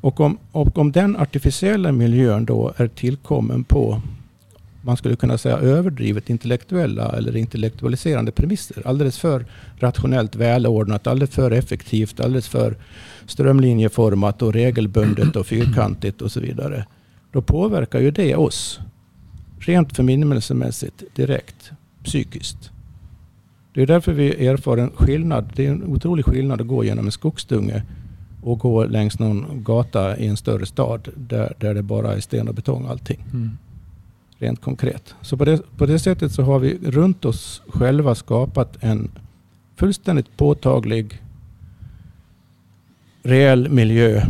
Och om, och om den artificiella miljön då är tillkommen på man skulle kunna säga överdrivet intellektuella eller intellektualiserande premisser. Alldeles för rationellt välordnat, alldeles för effektivt, alldeles för strömlinjeformat och regelbundet och fyrkantigt och så vidare. Då påverkar ju det oss rent förminnelsemässigt direkt psykiskt. Det är därför vi erfar en skillnad. Det är en otrolig skillnad att gå genom en skogsdunge och gå längs någon gata i en större stad där, där det bara är sten och betong allting. Mm rent konkret. Så på det, på det sättet så har vi runt oss själva skapat en fullständigt påtaglig reell miljö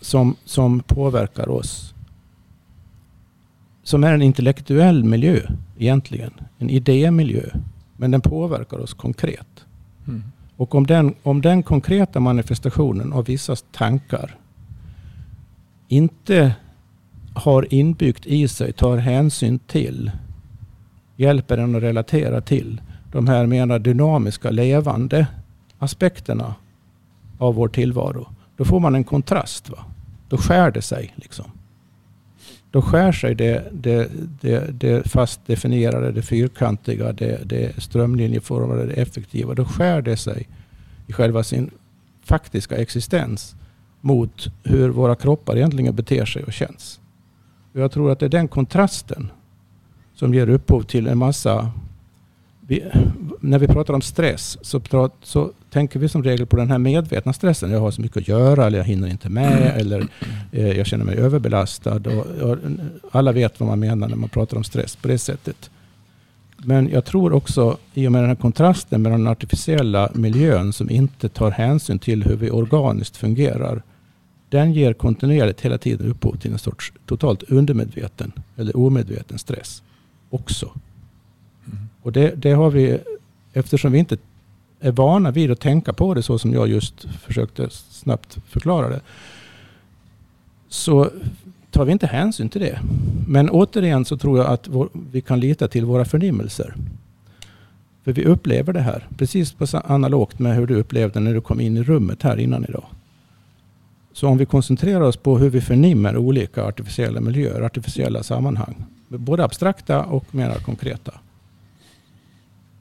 som, som påverkar oss. Som är en intellektuell miljö egentligen. En idémiljö. Men den påverkar oss konkret. Mm. Och om den, om den konkreta manifestationen av vissa tankar inte har inbyggt i sig, tar hänsyn till, hjälper en att relatera till de här mer dynamiska, levande aspekterna av vår tillvaro. Då får man en kontrast. Va? Då skär det sig. Liksom. Då skär sig det, det, det, det fast definierade, det fyrkantiga, det, det strömlinjeformade, det effektiva. Då skär det sig i själva sin faktiska existens mot hur våra kroppar egentligen beter sig och känns. Jag tror att det är den kontrasten som ger upphov till en massa... Vi, när vi pratar om stress så, prat, så, tänker vi som regel på den här medvetna stressen. Jag har så mycket att göra eller jag hinner inte med mm. eller eh, jag känner mig överbelastad. Och, och, alla vet vad man menar när man pratar om stress på det sättet. Men jag tror också i och med den här kontrasten med den artificiella miljön som inte tar hänsyn till hur vi organiskt fungerar den ger kontinuerligt hela tiden upphov till en sorts totalt undermedveten eller omedveten stress också. Mm. Och det, det, har vi, eftersom vi inte är vana vid att tänka på det så som jag just försökte snabbt förklara det. Så tar vi inte hänsyn till det. Men återigen så tror jag att vår, vi kan lita till våra förnimmelser. För vi upplever det här precis på analogt med hur du upplevde när du kom in i rummet här innan idag. Så om vi koncentrerar oss på hur vi förnimmer olika artificiella miljöer, artificiella sammanhang, både abstrakta och mer konkreta.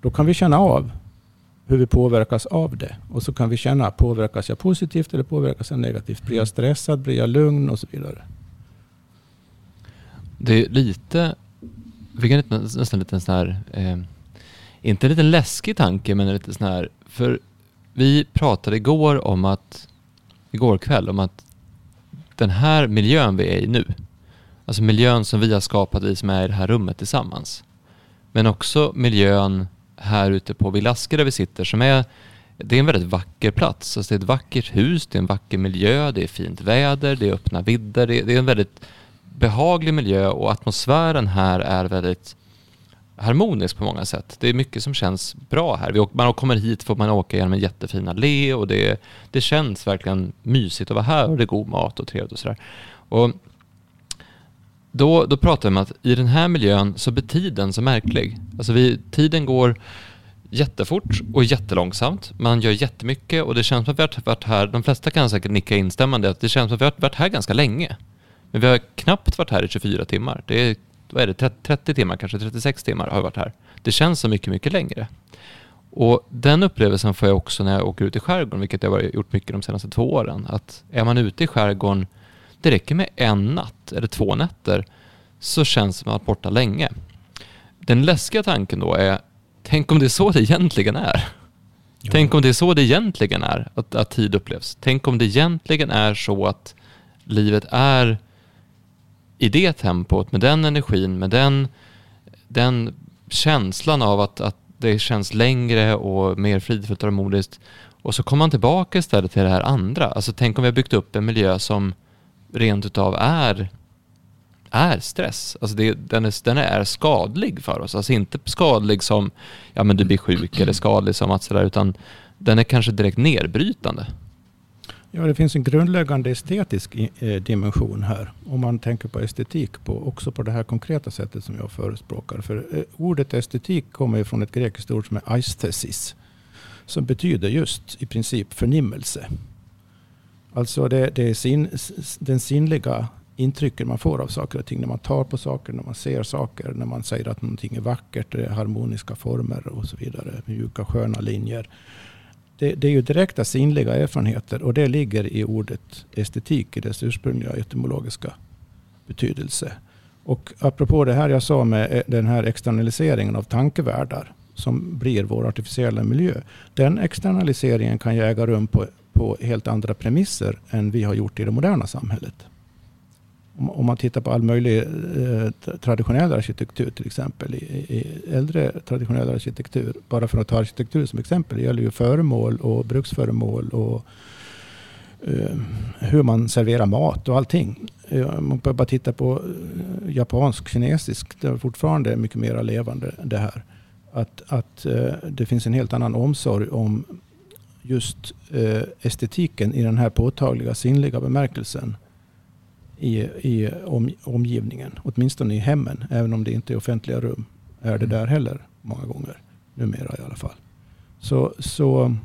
Då kan vi känna av hur vi påverkas av det. Och så kan vi känna, påverkas jag positivt eller påverkas jag negativt? Blir jag stressad? Blir jag lugn? Och så vidare. Det är lite, fick nästan lite en sån här, eh, inte en liten läskig tanke, men en lite sån här, för vi pratade igår om att igår kväll om att den här miljön vi är i nu, alltså miljön som vi har skapat, vi som är i det här rummet tillsammans, men också miljön här ute på Villaske där vi sitter som är det är en väldigt vacker plats. Alltså det är ett vackert hus, det är en vacker miljö, det är fint väder, det är öppna vidder. Det är, det är en väldigt behaglig miljö och atmosfären här är väldigt harmonisk på många sätt. Det är mycket som känns bra här. Vi, man kommer hit får man åka genom en jättefin allé och det, det känns verkligen mysigt att vara här och det är god mat och trevligt och sådär. Och då, då pratar vi om att i den här miljön så blir tiden så märklig. Alltså vi, tiden går jättefort och jättelångsamt. Man gör jättemycket och det känns som att vi har varit här, de flesta kan säkert nicka instämmande, att det känns som att vi har varit här ganska länge. Men vi har knappt varit här i 24 timmar. Det är, vad är det, 30, 30 timmar, kanske 36 timmar har vi varit här. Det känns så mycket, mycket längre. Och den upplevelsen får jag också när jag åker ut i skärgården, vilket jag har gjort mycket de senaste två åren. Att är man ute i skärgården, det räcker med en natt eller två nätter, så känns det som att man borta länge. Den läskiga tanken då är, tänk om det är så det egentligen är? Ja. Tänk om det är så det egentligen är, att, att tid upplevs. Tänk om det egentligen är så att livet är i det tempot, med den energin, med den, den känslan av att, att det känns längre och mer fridfullt och harmoniskt. Och så kommer man tillbaka istället till det här andra. Alltså tänk om vi har byggt upp en miljö som rent utav är, är stress. Alltså det, den, är, den är skadlig för oss. Alltså inte skadlig som ja men du blir sjuk eller skadlig som att sådär, utan den är kanske direkt nedbrytande. Ja, det finns en grundläggande estetisk eh, dimension här. Om man tänker på estetik på, också på det här konkreta sättet som jag förespråkar. För eh, ordet estetik kommer ju från ett grekiskt ord som är aesthesis. Som betyder just i princip förnimmelse. Alltså det, det är sin, den sinnliga intrycken man får av saker och ting. När man tar på saker, när man ser saker, när man säger att någonting är vackert, det är harmoniska former och så vidare. Mjuka sköna linjer det, det, är ju direkta sinnliga erfarenheter och det ligger i ordet estetik i dess ursprungliga etymologiska betydelse. Och apropå det här jag sa med eh, den här externaliseringen av tankevärldar som blir vår artificiella miljö. Den externaliseringen kan ju äga rum på, på helt andra premisser än vi har gjort i det moderna samhället om man tittar på all möjlig eh, traditionell arkitektur till exempel. I, I, äldre traditionell arkitektur, bara för att ta arkitektur som exempel, det gäller ju föremål och bruksföremål och eh, hur man serverar mat och allting. Eh, man behöver bara titta på japansk, kinesisk, det är fortfarande mycket mer levande det här. Att, att eh, det finns en helt annan omsorg om just eh, estetiken i den här påtagliga sinnliga bemärkelsen i, i om, omgivningen. Åtminstone i hemmen, även om det inte är offentliga rum. Är det mm. där heller många gånger. Numera i alla fall. Så, så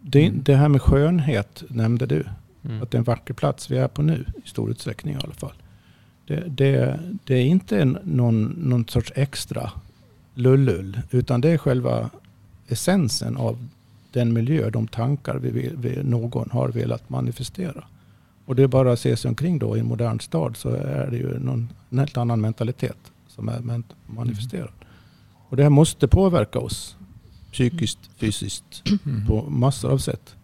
det, mm. det här med skönhet nämnde du. Mm. Att det är en vacker plats vi är på nu, i stor utsträckning i alla fall. Det, det, det är inte någon, någon sorts extra lullull, utan det är själva essensen av den miljö, de tankar vi, vi, någon har velat manifestera. Och det är bara att se sig omkring då i en modern stad så är det ju någon, en helt annan mentalitet som är manifesterad. Och det här måste påverka oss psykiskt, fysiskt mm. på massor av sätt.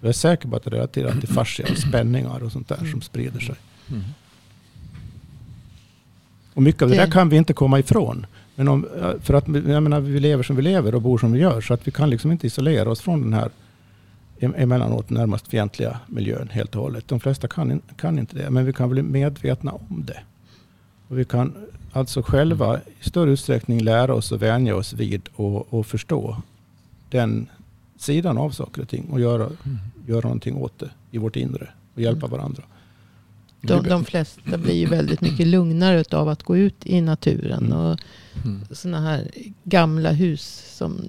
Jag är säker på att det är relaterat till fascia, spänningar och sånt där som sprider sig. Mm. Och mycket av det där kan vi inte komma ifrån. Men om, för att jag menar, vi lever som vi lever och bor som vi gör. Så att vi kan liksom inte isolera oss från den här emellanåt närmast fientliga miljön helt och hållet. De flesta kan, kan inte det. Men vi kan bli medvetna om det. Och vi kan alltså själva i större utsträckning lära oss och vänja oss vid och, och förstå den sidan av saker och ting. Och göra, mm. göra någonting åt det i vårt inre. Och hjälpa mm. varandra. De, de flesta blir ju väldigt mycket lugnare av att gå ut i naturen. Mm. Och mm. Sådana här gamla hus. Som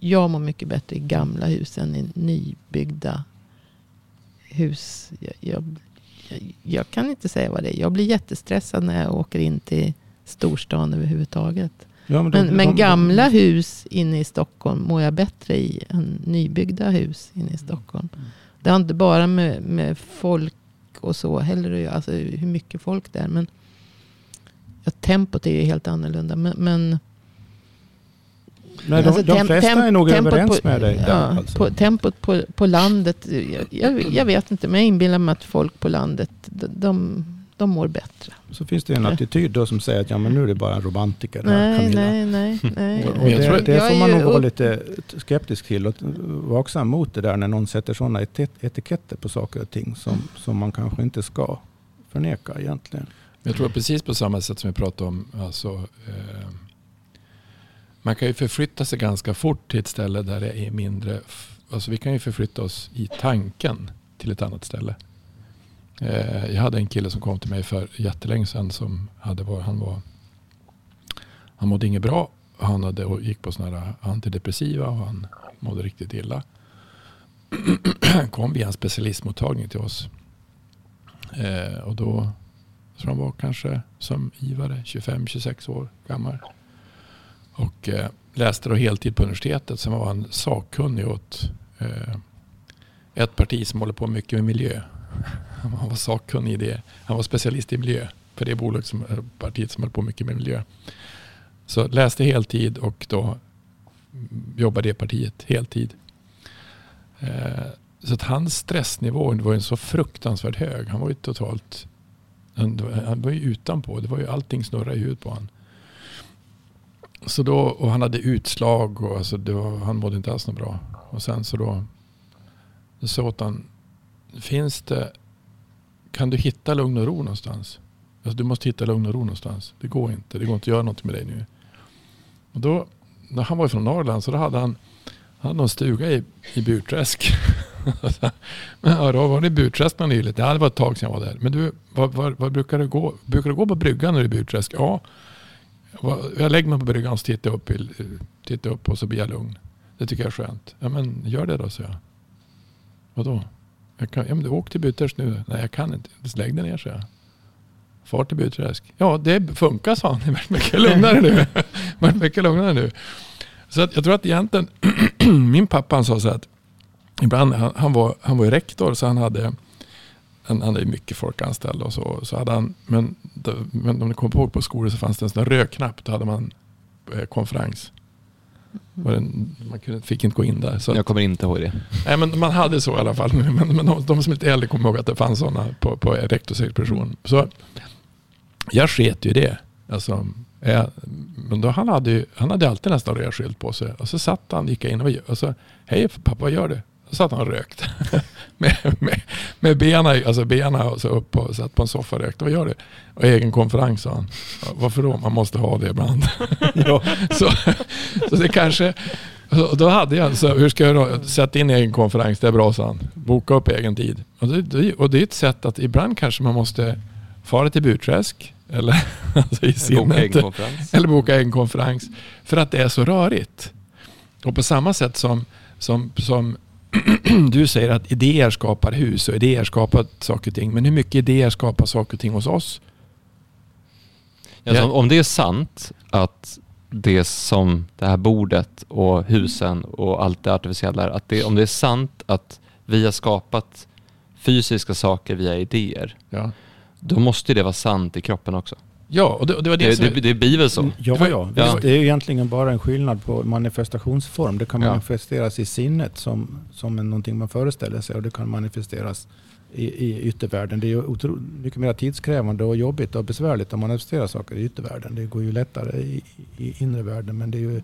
jag mår mycket bättre i gamla hus än i nybyggda hus. Jag, jag, jag, kan inte säga vad det är. Jag blir jättestressad när jag åker in till storstan överhuvudtaget. Ja, men, de, men, men de, gamla de, hus inne i Stockholm mår jag bättre i än nybyggda hus inne i Stockholm. Mm. Det har inte bara med, med folk och så heller. Alltså hur mycket folk det är. Men ja, tempot är ju helt annorlunda. Men, men Nej, de, alltså, de flesta är nog överens på, med dig. Ja, alltså. på, tempot på, på landet. Jag, jag, vet inte, men jag inbillar mig att folk på landet, de, de mår bättre. Så finns det en attityd då som säger att ja, men nu är det bara en romantiker. Nej, Camilla. nej, nej. nej. Och, och det, det får man nog vara lite skeptisk till och vaksam mot det där när någon sätter sådana etiketter på saker och ting som, som man kanske inte ska förneka egentligen. Jag tror precis på samma sätt som vi pratade om. Alltså, eh, man kan ju förflytta sig ganska fort till ett ställe där det är mindre. Alltså vi kan ju förflytta oss i tanken till ett annat ställe. Eh, jag hade en kille som kom till mig för jättelänge sedan. Som hade var, han, var, han mådde inget bra. Han hade, och gick på såna här antidepressiva och han mådde riktigt illa. Han kom via en specialistmottagning till oss. Eh, och då så han var kanske som givare 25-26 år gammal. Och eh, läste då heltid på universitetet. Sen var han sakkunnig åt eh, ett parti som håller på mycket med miljö. Han var sakkunnig i det. Han var specialist i miljö för det bolag som, eh, partiet som höll på mycket med miljö. Så läste heltid och då jobbade det partiet heltid. Eh, så att hans stressnivå var ju så fruktansvärt hög. Han var ju totalt, han, var ju utanpå. Det var ju allting snurrade i huvudet på honom. Så då, och han hade utslag och alltså var, han mådde inte alls något bra. Och sen så då, så åt han, finns det, kan du hitta lugn och ro någonstans? Alltså, du måste hitta lugn och ro någonstans. Det går inte, det går inte att göra något med dig nu. Och då, när han var från Norrland så då hade han, han hade någon stuga i, i Burträsk. men ja, då var det i Burträsk nyligen. Det var ett tag sedan jag var där. Men du, var, var, var brukar du gå? Brukar du gå på bryggan när du är i Burträsk? Ja. Jag lägger mig på bryggan och tittar upp, tittar upp och så blir jag lugn. Det tycker jag är skönt. Ja men gör det då, så jag. Vadå? Jag kan, ja men du åk till Burträsk nu. Nej jag kan inte. Lägg dig ner, så jag. Far till Burträsk. Ja det funkar sa han. Det är mycket lugnare nu. det mycket lugnare nu. Så att jag tror att egentligen, min pappa han sa så att ibland, han, han, var, han var rektor så han hade han hade mycket folk anställda och så. så hade han, men, men om ni kommer ihåg på skolor så fanns det en sån röd knapp. Då hade man eh, konferens. Man kunde, fick inte gå in där. Så jag kommer inte ihåg det. Nej, men man hade så i alla fall. Men, men de, de som är lite äldre kommer ihåg att det fanns sådana på, på rektorsexpeditionen. Så jag sket ju det. Alltså, jag, men då han, hade ju, han hade alltid nästan rödskylt på sig. Och så satt han, gick in och, och så, hej pappa vad gör du? Så satt han och rökte. med, med, med benen, alltså benen och så upp och satt på en soffa och rökte. Vad gör du? Och egen konferens sa han. Varför då? Man måste ha det ibland. ja. så, så det kanske... Och då hade jag, så hur ska jag då? Sätta in egen konferens, det är bra sa han. Boka upp egen tid. Och det, och det är ett sätt att ibland kanske man måste fara till Burträsk. Eller, alltså i sinnet, boka eller boka egen konferens. För att det är så rörigt. Och på samma sätt som, som, som du säger att idéer skapar hus och idéer skapar saker och ting. Men hur mycket idéer skapar saker och ting hos oss? Alltså, om det är sant att det som det här bordet och husen och allt det artificiella att det, om det är sant att vi har skapat fysiska saker via idéer, ja. då måste det vara sant i kroppen också. Ja, och det, och det var det, det som... Det, det blir väl så? Ja, ja. ja. Det är egentligen bara en skillnad på manifestationsform. Det kan ja. manifesteras i sinnet som, som någonting man föreställer sig och det kan manifesteras i, i yttervärlden. Det är ju otro, mycket mer tidskrävande och jobbigt och besvärligt att manifestera saker i yttervärlden. Det går ju lättare i, i inre världen men det är ju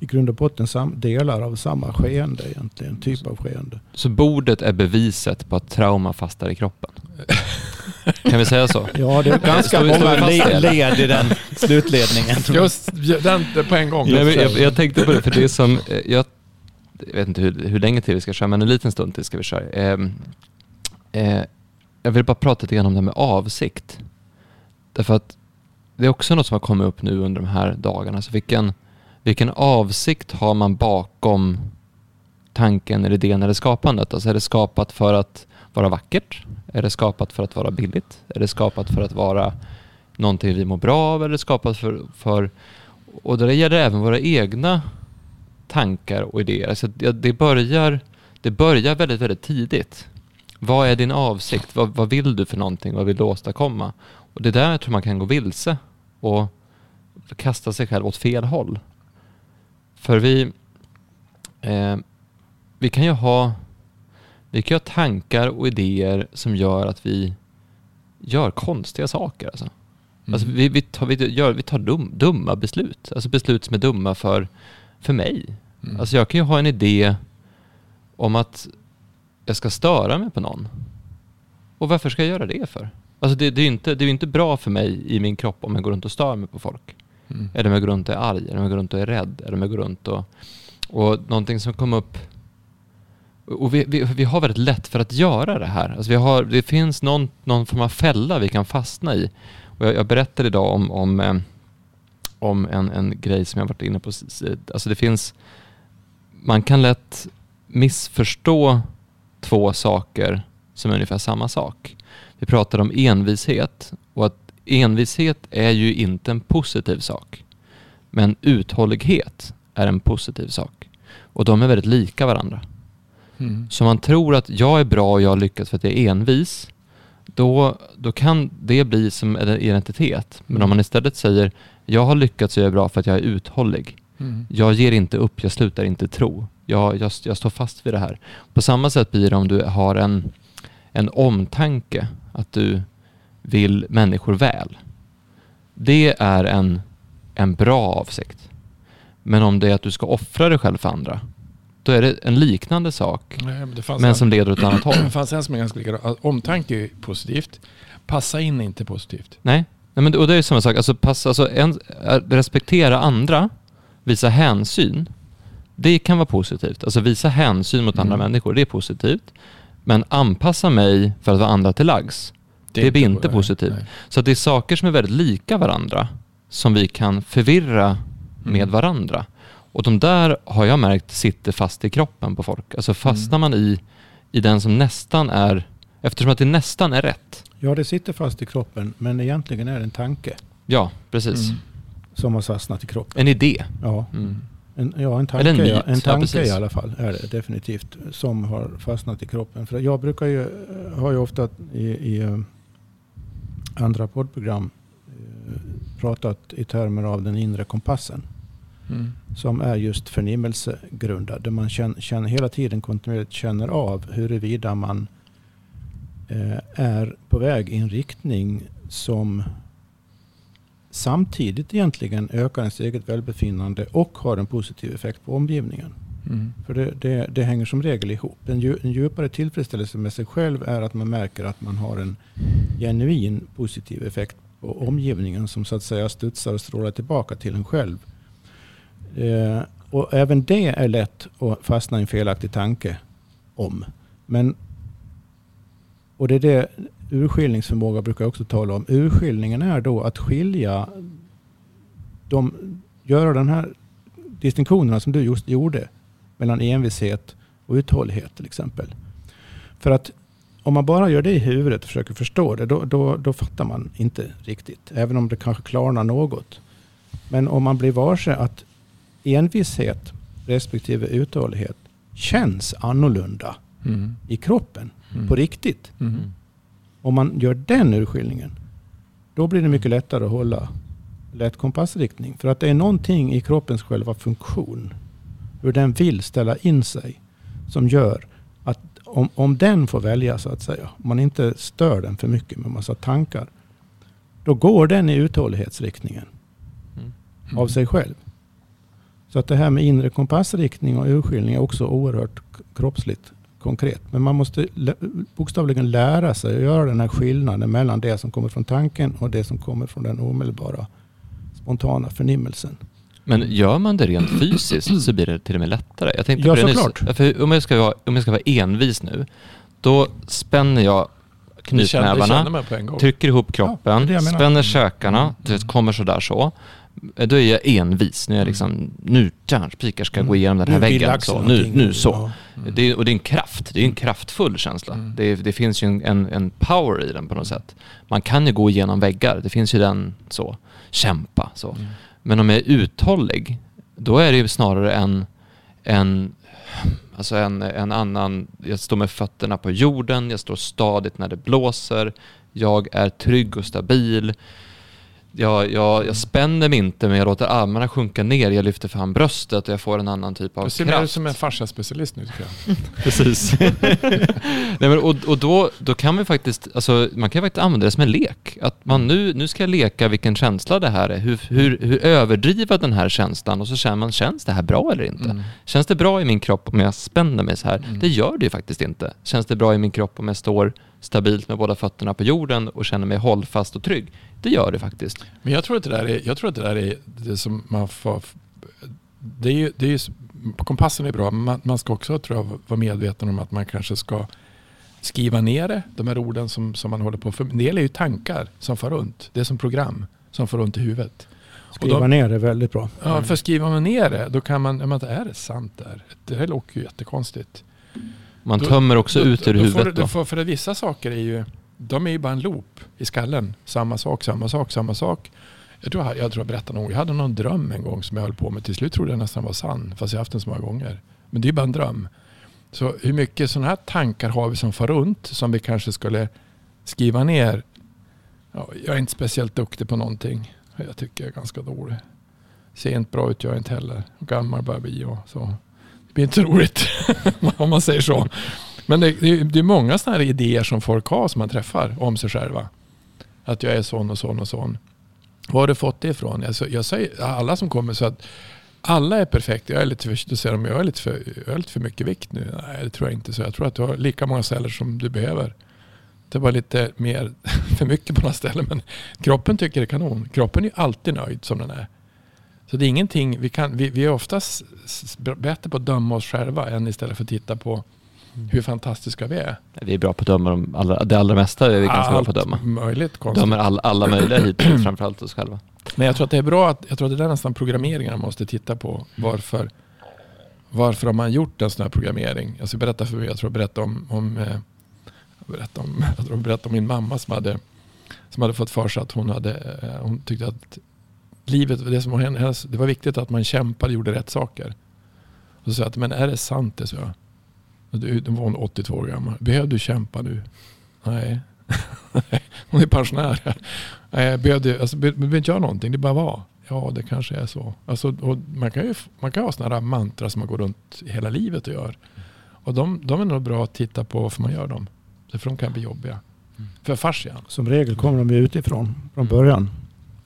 i grund och botten sam, delar av samma skeende egentligen, typ av skeende. Så bordet är beviset på att trauma fastar i kroppen? Kan vi säga så? Ja, det är ganska många led i den slutledningen. Just den på en gång. Nej, jag, jag, tänkte på det, för det är som, eh, jag, jag vet inte hur, hur länge till vi ska köra, men en liten stund till ska vi köra. Eh, eh, jag vill bara prata lite grann om det här med avsikt. Därför att det är också något som har kommit upp nu under de här dagarna. Så vilken, vilken avsikt har man bakom tanken eller idén eller skapandet? Alltså är det skapat för att vara vackert? Är det skapat för att vara billigt? Är det skapat för att vara någonting vi mår bra av? Eller är det skapat för... för och det gäller även våra egna tankar och idéer. Alltså det, börjar, det börjar väldigt, väldigt tidigt. Vad är din avsikt? Vad, vad vill du för någonting? Vad vill du åstadkomma? Och det är där jag tror man kan gå vilse och kasta sig själv åt fel håll. För vi, eh, vi kan ju ha vi kan ha tankar och idéer som gör att vi gör konstiga saker. Alltså. Mm. Alltså vi, vi, tar, vi, gör, vi tar dum, dumma beslut. Alltså beslut som är dumma för, för mig. Mm. Alltså jag kan ju ha en idé om att jag ska störa mig på någon. Och varför ska jag göra det för? Alltså det, det är ju inte, det är inte bra för mig i min kropp om jag går runt och stör mig på folk. Mm. Eller om jag går runt och är arg, eller om jag går runt och är rädd, eller om jag går runt och... Och någonting som kom upp och vi, vi, vi, har väldigt lätt för att göra det här. Alltså vi har, det finns någon, någon form av fälla vi kan fastna i. Och jag, jag berättade idag om, om, eh, om en, en grej som jag varit inne på. Alltså det finns, man kan lätt missförstå två saker som är ungefär samma sak. Vi pratade om envishet och att envishet är ju inte en positiv sak. Men uthållighet är en positiv sak. Och de är väldigt lika varandra. Mm. Så man tror att jag är bra och jag har lyckats för att jag är envis, då, då kan det bli som en identitet. Men Mm. om man istället säger jag har lyckats och jag är bra för att jag är uthållig. Mm. Jag ger inte upp, jag slutar inte tro. Jag, jag, jag står fast vid det här. På samma sätt blir det om du har en, en omtanke, att du vill människor väl. Det är en, en bra avsikt. Men om det är att du ska offra dig själv för andra, då är det en liknande sak, Nej, men det men en, som leder åt ett annat håll. det fanns en som är ganska likadan. Omtanke är positivt. Passa in är inte positivt. Nej, Nej men, och det är samma sak. Alltså, pass, alltså, en, respektera andra, visa hänsyn. Det kan vara positivt. Alltså visa hänsyn mot andra Mm. människor, det är positivt. Men anpassa mig för att vara andra till lags. Det blir inte nej, positivt. nej. Så det är saker som är väldigt lika varandra som vi kan förvirra med Mm. varandra. Och de där har jag märkt sitter fast i kroppen på folk. Alltså fastnar Mm. man i, i den som nästan är, eftersom att det nästan är rätt. Ja, det sitter fast i kroppen, men egentligen är det en tanke Ja, precis. Mm. som har fastnat i kroppen. En idé. Ja, Mm. en, ja, en tanke, Eller en ja, myt, en ja, tanke precis. i alla fall är det definitivt som har fastnat i kroppen. För jag brukar ju, har ju ofta i, i eh, andra poddprogram eh, pratat i termer av den inre kompassen. Mm. som är just förnimmelsegrundad. Där man känner, känner, hela tiden kontinuerligt känner av huruvida man eh, är på väg i en riktning som samtidigt egentligen ökar ens eget välbefinnande och har en positiv effekt på omgivningen. Mm. För det, det, det hänger som regel ihop. En, dju, en djupare tillfredsställelse med sig själv är att man märker att man har en genuin positiv effekt på omgivningen som så att säga studsar och strålar tillbaka till en själv. Eh, och även det är lätt att fastna i en felaktig tanke om. Men, och det är det urskiljningsförmåga brukar jag också tala om. Urskiljningen är då att skilja de, göra den här distinktionerna som du just gjorde mellan envishet och uthållighet till exempel. För att om man bara gör det i huvudet och försöker förstå det, då, då, då fattar man inte riktigt. Även om det kanske klarnar något. Men om man blir varse att envishet respektive uthållighet känns annorlunda Mm. i kroppen, Mm. på riktigt. Mm. Om man gör den urskiljningen, då blir det mycket lättare att hålla lätt kompassriktning. För att det är någonting i kroppens själva funktion, hur den vill ställa in sig, som gör att om, om den får välja så att säga, om man inte stör den för mycket med massa tankar, då går den i uthållighetsriktningen Mm. av sig själv. Så att det här med inre kompassriktning och urskiljning är också oerhört kroppsligt konkret. Men man måste bokstavligen lära sig att göra den här skillnaden mellan det som kommer från tanken och det som kommer från den omedelbara spontana förnimmelsen. Men gör man det rent fysiskt så blir det till och med lättare. Jag tänkte Ja, såklart. För om, jag ska vara, om jag ska vara envis nu, då spänner jag knytnävarna, trycker ihop Ja, kroppen, det jag menar. spänner käkarna, Mm. kommer sådär så. Då är jag envis. Nu är jag liksom, nu jävlar spikar ska jag gå igenom den här väggen. Så, nu, nu så. Mm. Det är, och det är en kraft, det är en kraftfull känsla. Mm. Det, det finns ju en, en, power i den på något sätt. Man kan ju gå igenom väggar, det finns ju den så, kämpa så. Mm. Men om jag är uthållig, då är det ju snarare en, en, alltså en, en annan, jag står med fötterna på jorden, jag står stadigt när det blåser, jag är trygg och stabil. Jag, jag, jag spänner mig inte men jag låter armarna sjunka ner, jag lyfter fram bröstet och jag får en annan typ av Du ser mer ut kraft. som en fasciaspecialist nu tycker jag. Precis. Nej, men, och och då, då kan vi faktiskt, alltså, man kan faktiskt använda det som en lek. Att man nu, nu ska jag leka vilken känsla det här är. Hur, hur, hur överdriva den här känslan och så känner man, känns det här bra eller inte? Mm. Känns det bra i min kropp om jag spänner mig så här? Mm. Det gör det ju faktiskt inte. Känns det bra i min kropp om jag står stabilt med båda fötterna på jorden och känner mig hållfast och trygg? Det gör det faktiskt. Men jag tror att det där är, jag tror att det där är det som man får... Det är ju, det är ju, kompassen är bra, men man, man ska också tror jag, vara medveten om att man kanske ska skriva ner det, de här orden som, som man håller på för. En del är ju tankar som far runt. Det är som program som far runt i huvudet. Skriva då- ner det väldigt bra. Ja, för skriver man ner det, då kan man, men är det sant där? Det här låter ju jättekonstigt. Man Då- tömmer också då- ut ur då får huvudet du- då. då får, för vissa saker är ju, de är ju bara en loop i skallen. Samma sak, samma sak, samma sak. Jag tror jag, jag, tror jag berättade någon gång. Jag hade någon dröm en gång som jag höll på med. Till slut trodde jag nästan var sann. Fast jag har haft den så många gånger. Men det är ju bara en dröm. Så hur mycket sådana här tankar har vi som far runt som vi kanske skulle skriva ner? Ja, jag är inte speciellt duktig på någonting. Jag tycker jag är ganska dålig. Ser inte bra ut jag är inte heller. Gammal börjar bli och så. Det blir inte så roligt om man säger så. Men det, det, det är många sådana här idéer som folk har som man träffar om sig själva. Att jag är sån och sån och sån. Var har du fått det ifrån? Alltså, jag säger alla som kommer så att alla är perfekta. Jag är lite för, då säger de, jag är lite för, jag är lite för mycket vikt nu. Nej, det tror jag inte. Så jag tror att du har lika många celler som du behöver. Det var lite mer för mycket på några ställen. Men kroppen tycker det är kanon. Kroppen är alltid nöjd som den är. Så det är ingenting, vi, kan, vi, vi är oftast bättre på att döma oss själva än istället för att titta på hur fantastiska vi är. Vi är bra på att döma de allra, det allra mesta. Är vi ganska bra på att döma. möjligt konstigt. Dömer all, alla möjliga hittills, framförallt oss själva. Men jag tror att det är bra att, jag tror att det är nästan programmeringarna man måste titta på. Varför, varför har man gjort en sån här programmering? Jag ska berätta för mig, jag tror jag berättade om, om, eh, berättade om, jag tror jag berättade om min mamma som hade, som hade fått för sig att hon, hade, eh, hon tyckte att livet, det, som var hennes, det var viktigt att man kämpade och gjorde rätt saker. Och så sa jag att, men är det sant det? Så jag. Då var hon 82 år gammal. Behöver du kämpa nu? Nej. hon är pensionär. Nej, behöver du, alltså, be- behöver inte göra någonting, det bara vara. Ja, det kanske är så. Alltså, och man, kan ju, man kan ha sådana här mantra som man går runt hela livet och gör. Och de, de är nog bra att titta på varför man gör dem. För de kan bli jobbiga. För fascian. Som regel kommer de ju utifrån från början.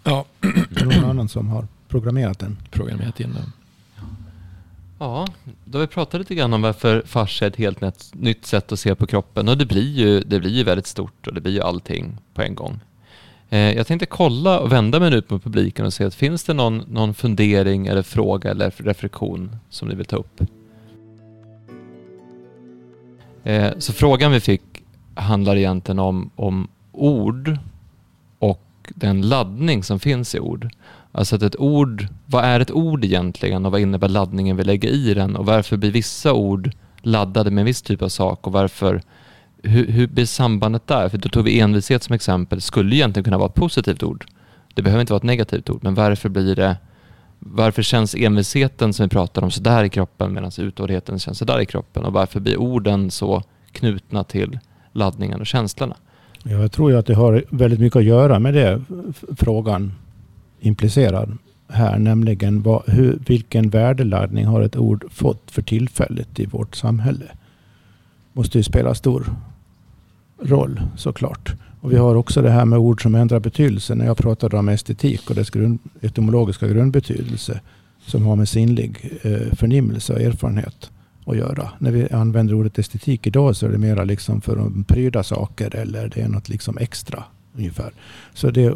Ja, Det är någon annan som har programmerat den. programmerat in dem. Ja, då har vi pratat lite grann om varför fascia är ett helt nytt, nytt sätt att se på kroppen. Och det blir, ju, det blir ju väldigt stort och det blir ju allting på en gång. Eh, jag tänkte kolla och vända mig ut mot publiken och se att finns det någon, någon fundering eller fråga eller reflektion som ni vill ta upp? Eh, så frågan vi fick handlar egentligen om, om ord och den laddning som finns i ord. Alltså att ett ord, vad är ett ord egentligen och vad innebär laddningen vi lägger i den och varför blir vissa ord laddade med en viss typ av sak och varför, hur, hur blir sambandet där? För då tog vi envishet som exempel, skulle egentligen kunna vara ett positivt ord. Det behöver inte vara ett negativt ord, men varför blir det, varför känns envisheten som vi pratar om sådär i kroppen medan uthålligheten känns sådär i kroppen och varför blir orden så knutna till laddningen och känslorna? Jag tror ju att det har väldigt mycket att göra med det frågan implicerar här, nämligen vad, hur, vilken värdeladdning har ett ord fått för tillfället i vårt samhälle? Måste ju spela stor roll såklart. Och vi har också det här med ord som ändrar betydelse. När jag pratade om estetik och dess grund, etymologiska grundbetydelse som har med sinnlig eh, förnimmelse och erfarenhet att göra. När vi använder ordet estetik idag så är det mera liksom för att pryda saker eller det är något liksom extra ungefär. Så, det, eh,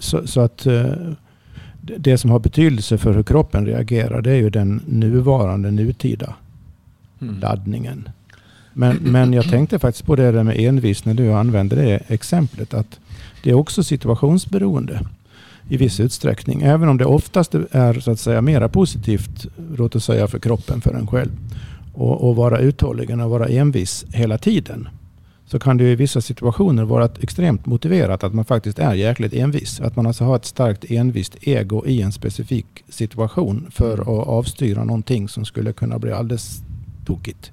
så, så att eh, det- som har betydelse för hur kroppen reagerar det är ju den nuvarande, nutida Mm. laddningen. Men, men jag tänkte faktiskt på det där med envis när du använde det exemplet. Att det är också situationsberoende i viss utsträckning. Även om det oftast är så att säga mera positivt, låt oss säga för kroppen, för en själv. Och, och vara uthållig att vara envis hela tiden. Så kan det i vissa situationer vara extremt motiverat att man faktiskt är jäkligt envis. Att man alltså har ett starkt envist ego i en specifik situation för att avstyra någonting som skulle kunna bli alldeles tokigt.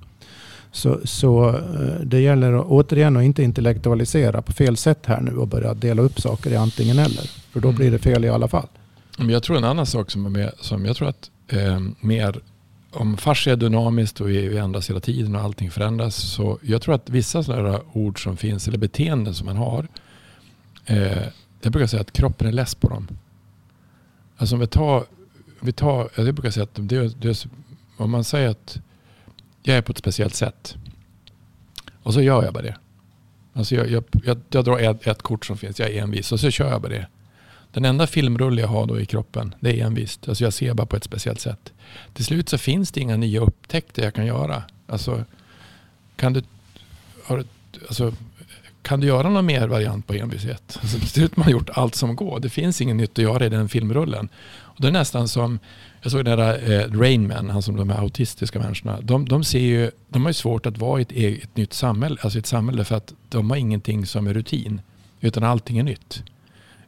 Så, så eh, det gäller att, återigen att inte intellektualisera på fel sätt här nu och börja dela upp saker i antingen eller. För då Mm. blir det fel i alla fall. Men jag tror en annan sak som är med, som jag tror att eh, mer om fascia är dynamiskt och vi, ändras hela tiden och allting förändras. Så jag tror att vissa sådana ord som finns eller beteenden som man har. Eh, jag brukar säga att kroppen är less på dem. Alltså om vi tar, vi tar jag brukar säga att det, det, om man säger att jag är på ett speciellt sätt. Och så gör jag bara det. Alltså jag, jag, jag, jag drar ett, ett kort som finns, jag är envis och så kör jag bara det. Den enda filmrulle jag har då i kroppen, det är envist. Alltså jag ser bara på ett speciellt sätt. Till slut så finns det inga nya upptäckter jag kan göra. Alltså, kan du, har du, alltså, kan du göra någon mer variant på envishet? Alltså, till slut har man gjort allt som går. Det finns inget nytt att göra i den filmrullen. Och det är nästan som, jag såg den där eh, Rain Man, han som de här autistiska människorna. De, de, ser ju, de har ju svårt att vara i ett, e, ett nytt samhälle, alltså ett samhälle för att de har ingenting som är rutin. Utan allting är nytt.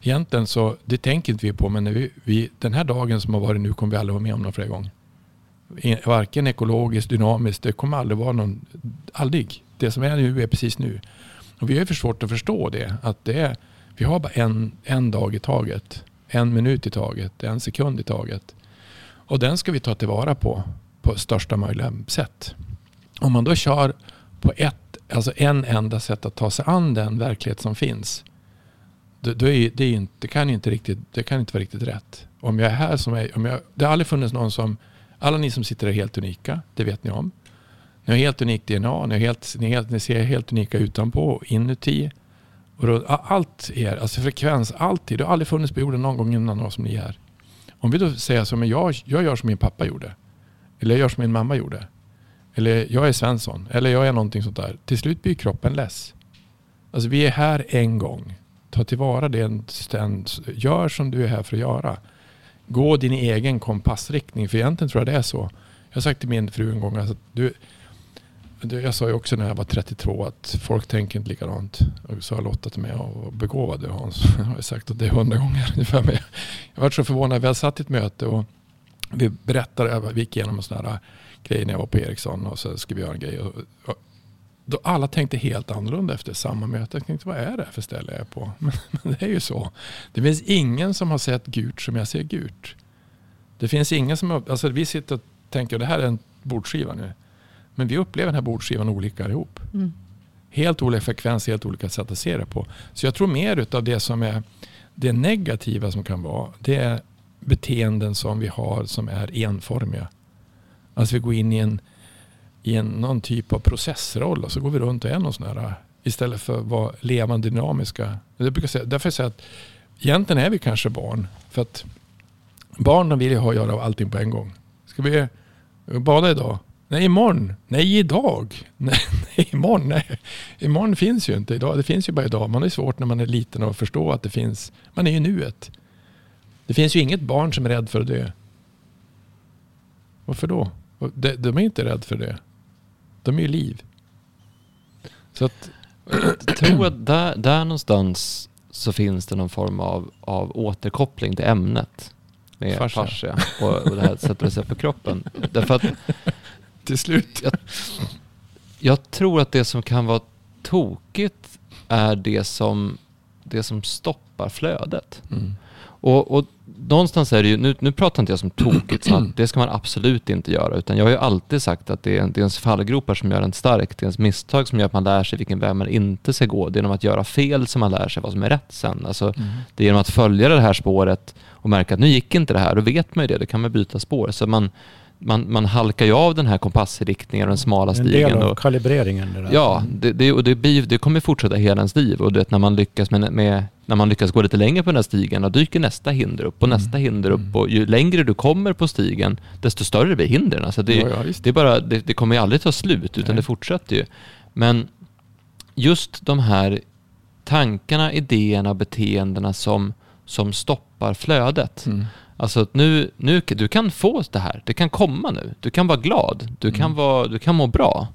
Egentligen så, det tänker inte vi på, men vi, vi, den här dagen som har varit nu kommer vi aldrig vara med om någon fler gång. Varken ekologiskt, dynamiskt, det kommer aldrig vara någon, aldrig. Det som är nu är precis nu. Och vi har för svårt att förstå det. Att det är, vi har bara en, en dag i taget. En minut i taget. En sekund i taget. Och den ska vi ta tillvara på på största möjliga sätt. Om man då kör på ett, alltså en enda sätt att ta sig an den verklighet som finns det, det, är inte, det, kan inte riktigt, det kan inte vara riktigt rätt. Om jag är här som är, om jag, det har aldrig funnits någon som, alla ni som sitter är helt unika, det vet ni om. Ni har helt unikt DNA, ni, helt, ni, helt, ni ser helt unika utanpå och inuti. Och då, allt er, alltså frekvens, alltid. Det har aldrig funnits på jorden någon gång innan någon som ni är. Om vi då säger som jag, jag gör som min pappa gjorde. Eller jag gör som min mamma gjorde. Eller jag är Svensson. Eller jag är någonting sånt där. Till slut blir kroppen less. Alltså vi är här en gång. Ta tillvara det. Gör som du är här för att göra. Gå din egen kompassriktning. För egentligen tror jag det är så. Jag har sagt till min fru en gång. Alltså, du, jag sa ju också när jag var 32 att folk tänker inte likadant. Och så har Lotta till mig, och begåvad Hans. Jag har sagt det hundra gånger ungefär. Men jag var så förvånad. Vi hade satt i ett möte och vi berättade, vi gick igenom en sån här grej när jag var på Ericsson och så skulle vi göra en grej. Och, och, då alla tänkte helt annorlunda efter samma möte. Jag tänkte, vad är det för ställe jag är på? Men, men det är ju så. Det finns ingen som har sett gult som jag ser gult. Det finns ingen som alltså vi sitter och tänker, det här är en bordskiva nu. Men vi upplever den här bordskivan olika ihop. Mm. Helt olika frekvens, helt olika sätt att se det på. Så jag tror mer av det som är det negativa som kan vara, det är beteenden som vi har som är enformiga. Alltså vi går in i en, i en någon typ av processroll och så går vi runt och är någon sån här istället för att vara levande dynamiska. Jag brukar säga, därför säger jag att egentligen är vi kanske barn. För att barnen vill ju ha att göra allting på en gång. Ska vi bada idag? Nej, imorgon. Nej, idag. Nej, nej, imorgon. Nej. Imorgon finns ju inte idag. Det finns ju bara idag. Man är svårt när man är liten att förstå att det finns. Man är ju nuet. Det finns ju inget barn som är rädd för att dö. Varför då? De, de är inte rädda för det. De är ju liv. Så att, jag tror att där, där någonstans så finns det någon form av, av återkoppling till ämnet. Med fascia. fascia och, och det här sätter sig på kroppen. Därför att till slut. Jag, jag, tror att det som kan vara tokigt är det som, det som stoppar flödet. Mm. Och, och någonstans är det ju, nu, nu pratar inte jag som tokigt, så det ska man absolut inte göra. Utan jag har ju alltid sagt att det är, det är ens fallgropar som gör en stark. Det är ens misstag som gör att man lär sig vilken väg man inte ska gå. Det är genom att göra fel som man lär sig vad som är rätt sen. Alltså, mm. Det är genom att följa det här spåret och märka att nu gick inte det här. Då vet man ju det, då kan man byta spår. Så man, man, man halkar ju av den här kompassriktningen och den smala stigen. En del av kalibreringen. Det där. Ja, det, det, och det, blir, det kommer fortsätta hela ens liv. Och det, när, man lyckas med, med, när man lyckas gå lite längre på den här stigen, då dyker nästa hinder upp och mm. nästa hinder upp. Mm. Och ju längre du kommer på stigen, desto större blir hindren. Alltså det, ja, ja, det, är bara, det, det kommer ju aldrig ta slut, utan Nej. det fortsätter ju. Men just de här tankarna, idéerna, beteendena som, som stoppar flödet. Mm. Alltså nu, nu, du kan få det här, det kan komma nu. Du kan vara glad, du kan, mm. vara, du kan må bra.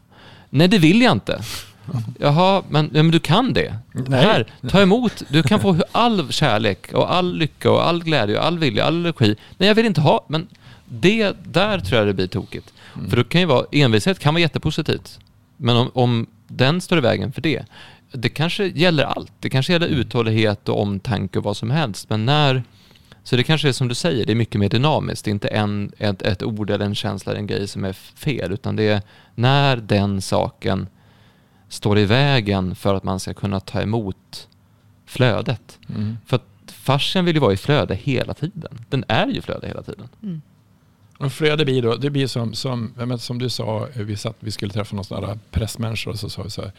Nej, det vill jag inte. Jaha, men, ja, men du kan det. Nej. Här, ta emot. Du kan få all kärlek och all lycka och all glädje och all vilja, all energi. Nej, jag vill inte ha, men det, där tror jag det blir tokigt. Mm. För då kan ju vara, envishet kan vara jättepositivt. Men om, om den står i vägen för det, det kanske gäller allt. Det kanske gäller uthållighet och omtanke och vad som helst. Men när så det kanske är som du säger, det är mycket mer dynamiskt. Det är inte en, ett, ett ord eller en känsla eller en grej som är fel, utan det är när den saken står i vägen för att man ska kunna ta emot flödet. Mm. För att fascian vill ju vara i flöde hela tiden. Den är ju flöde hela tiden. Mm. Och flöde blir då, det blir som, som, som du sa, vi, satt, vi skulle träffa där pressmänniska och så sa vi så här,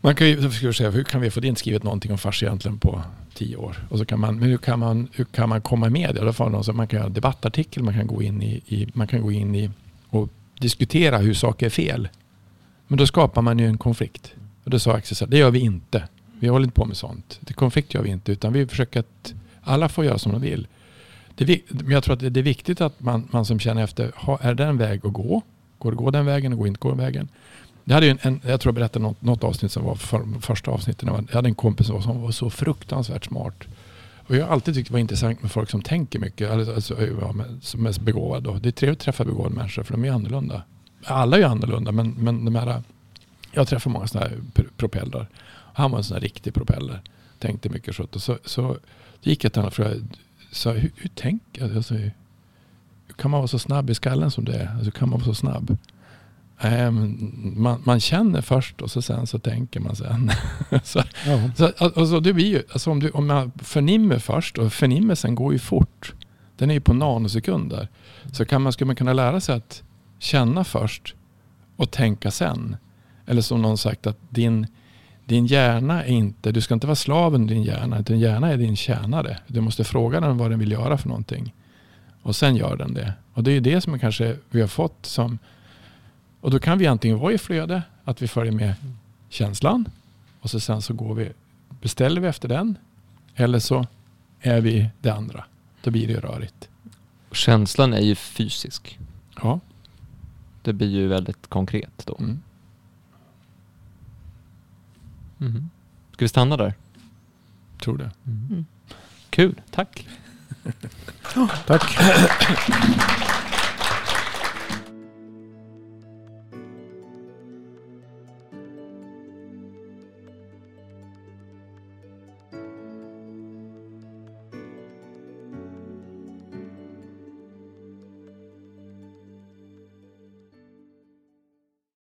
man kan ju ska säga, hur kan vi få det inte skrivet någonting om fars egentligen på tio år? Och så kan man, men hur kan man, hur kan man komma i media? Då får man, så man kan göra en debattartikel, man kan gå in i, i, man kan gå in i och diskutera hur saker är fel. Men då skapar man ju en konflikt. Och då sa Axel så här, det gör vi inte. Vi håller inte på med sånt. Det konflikt gör vi inte. Utan vi försöker att alla får göra som de vill. Det, är men jag tror att det är viktigt att man, man som känner efter, har, är det en väg att gå? Går det att gå den vägen och går inte gå den vägen? Jag, hade ju en, en, jag tror jag berättade något, något avsnitt som var för, första avsnittet. Jag hade en kompis som var, som var så fruktansvärt smart. Och jag har alltid tyckt det var intressant med folk som tänker mycket. Alltså, alltså, ja, med, som är begåvade. Det är trevligt att träffa begåvade människor för de är annorlunda. Alla är ju annorlunda men, men de här, jag träffar många sådana här pr- propellrar. Han var en sån här riktig propeller. Tänkte mycket så. Så, så gick jag till honom och frågade, så, hur, hur tänker alltså, hur kan man vara så snabb i skallen som det är? Alltså, hur kan man vara så snabb? Men man, man känner först och så sen så tänker man sen. så, Ja. så, alltså, det blir ju, alltså, om, du, om man förnimmer först och förnimmelsen går ju fort. Den är ju på nanosekunder. Så kan man, skulle man kunna lära sig att känna först och tänka sen. Eller som någon sagt att din, din hjärna är inte, du ska inte vara slaven din hjärna. Utan din hjärna är din tjänare. Du måste fråga den vad den vill göra för någonting. Och sen gör den det. Och det är ju det som kanske vi har fått som, och då kan vi antingen vara i flöde, att vi följer med känslan. Och så sen så går vi, beställer vi efter den. Eller så är vi det andra. Då blir det ju rörigt. Känslan är ju fysisk. Ja. Det blir ju väldigt konkret då. Mm. Mhm. Ska vi stanna där? Tror det. Mm. Kul, tack. Tack.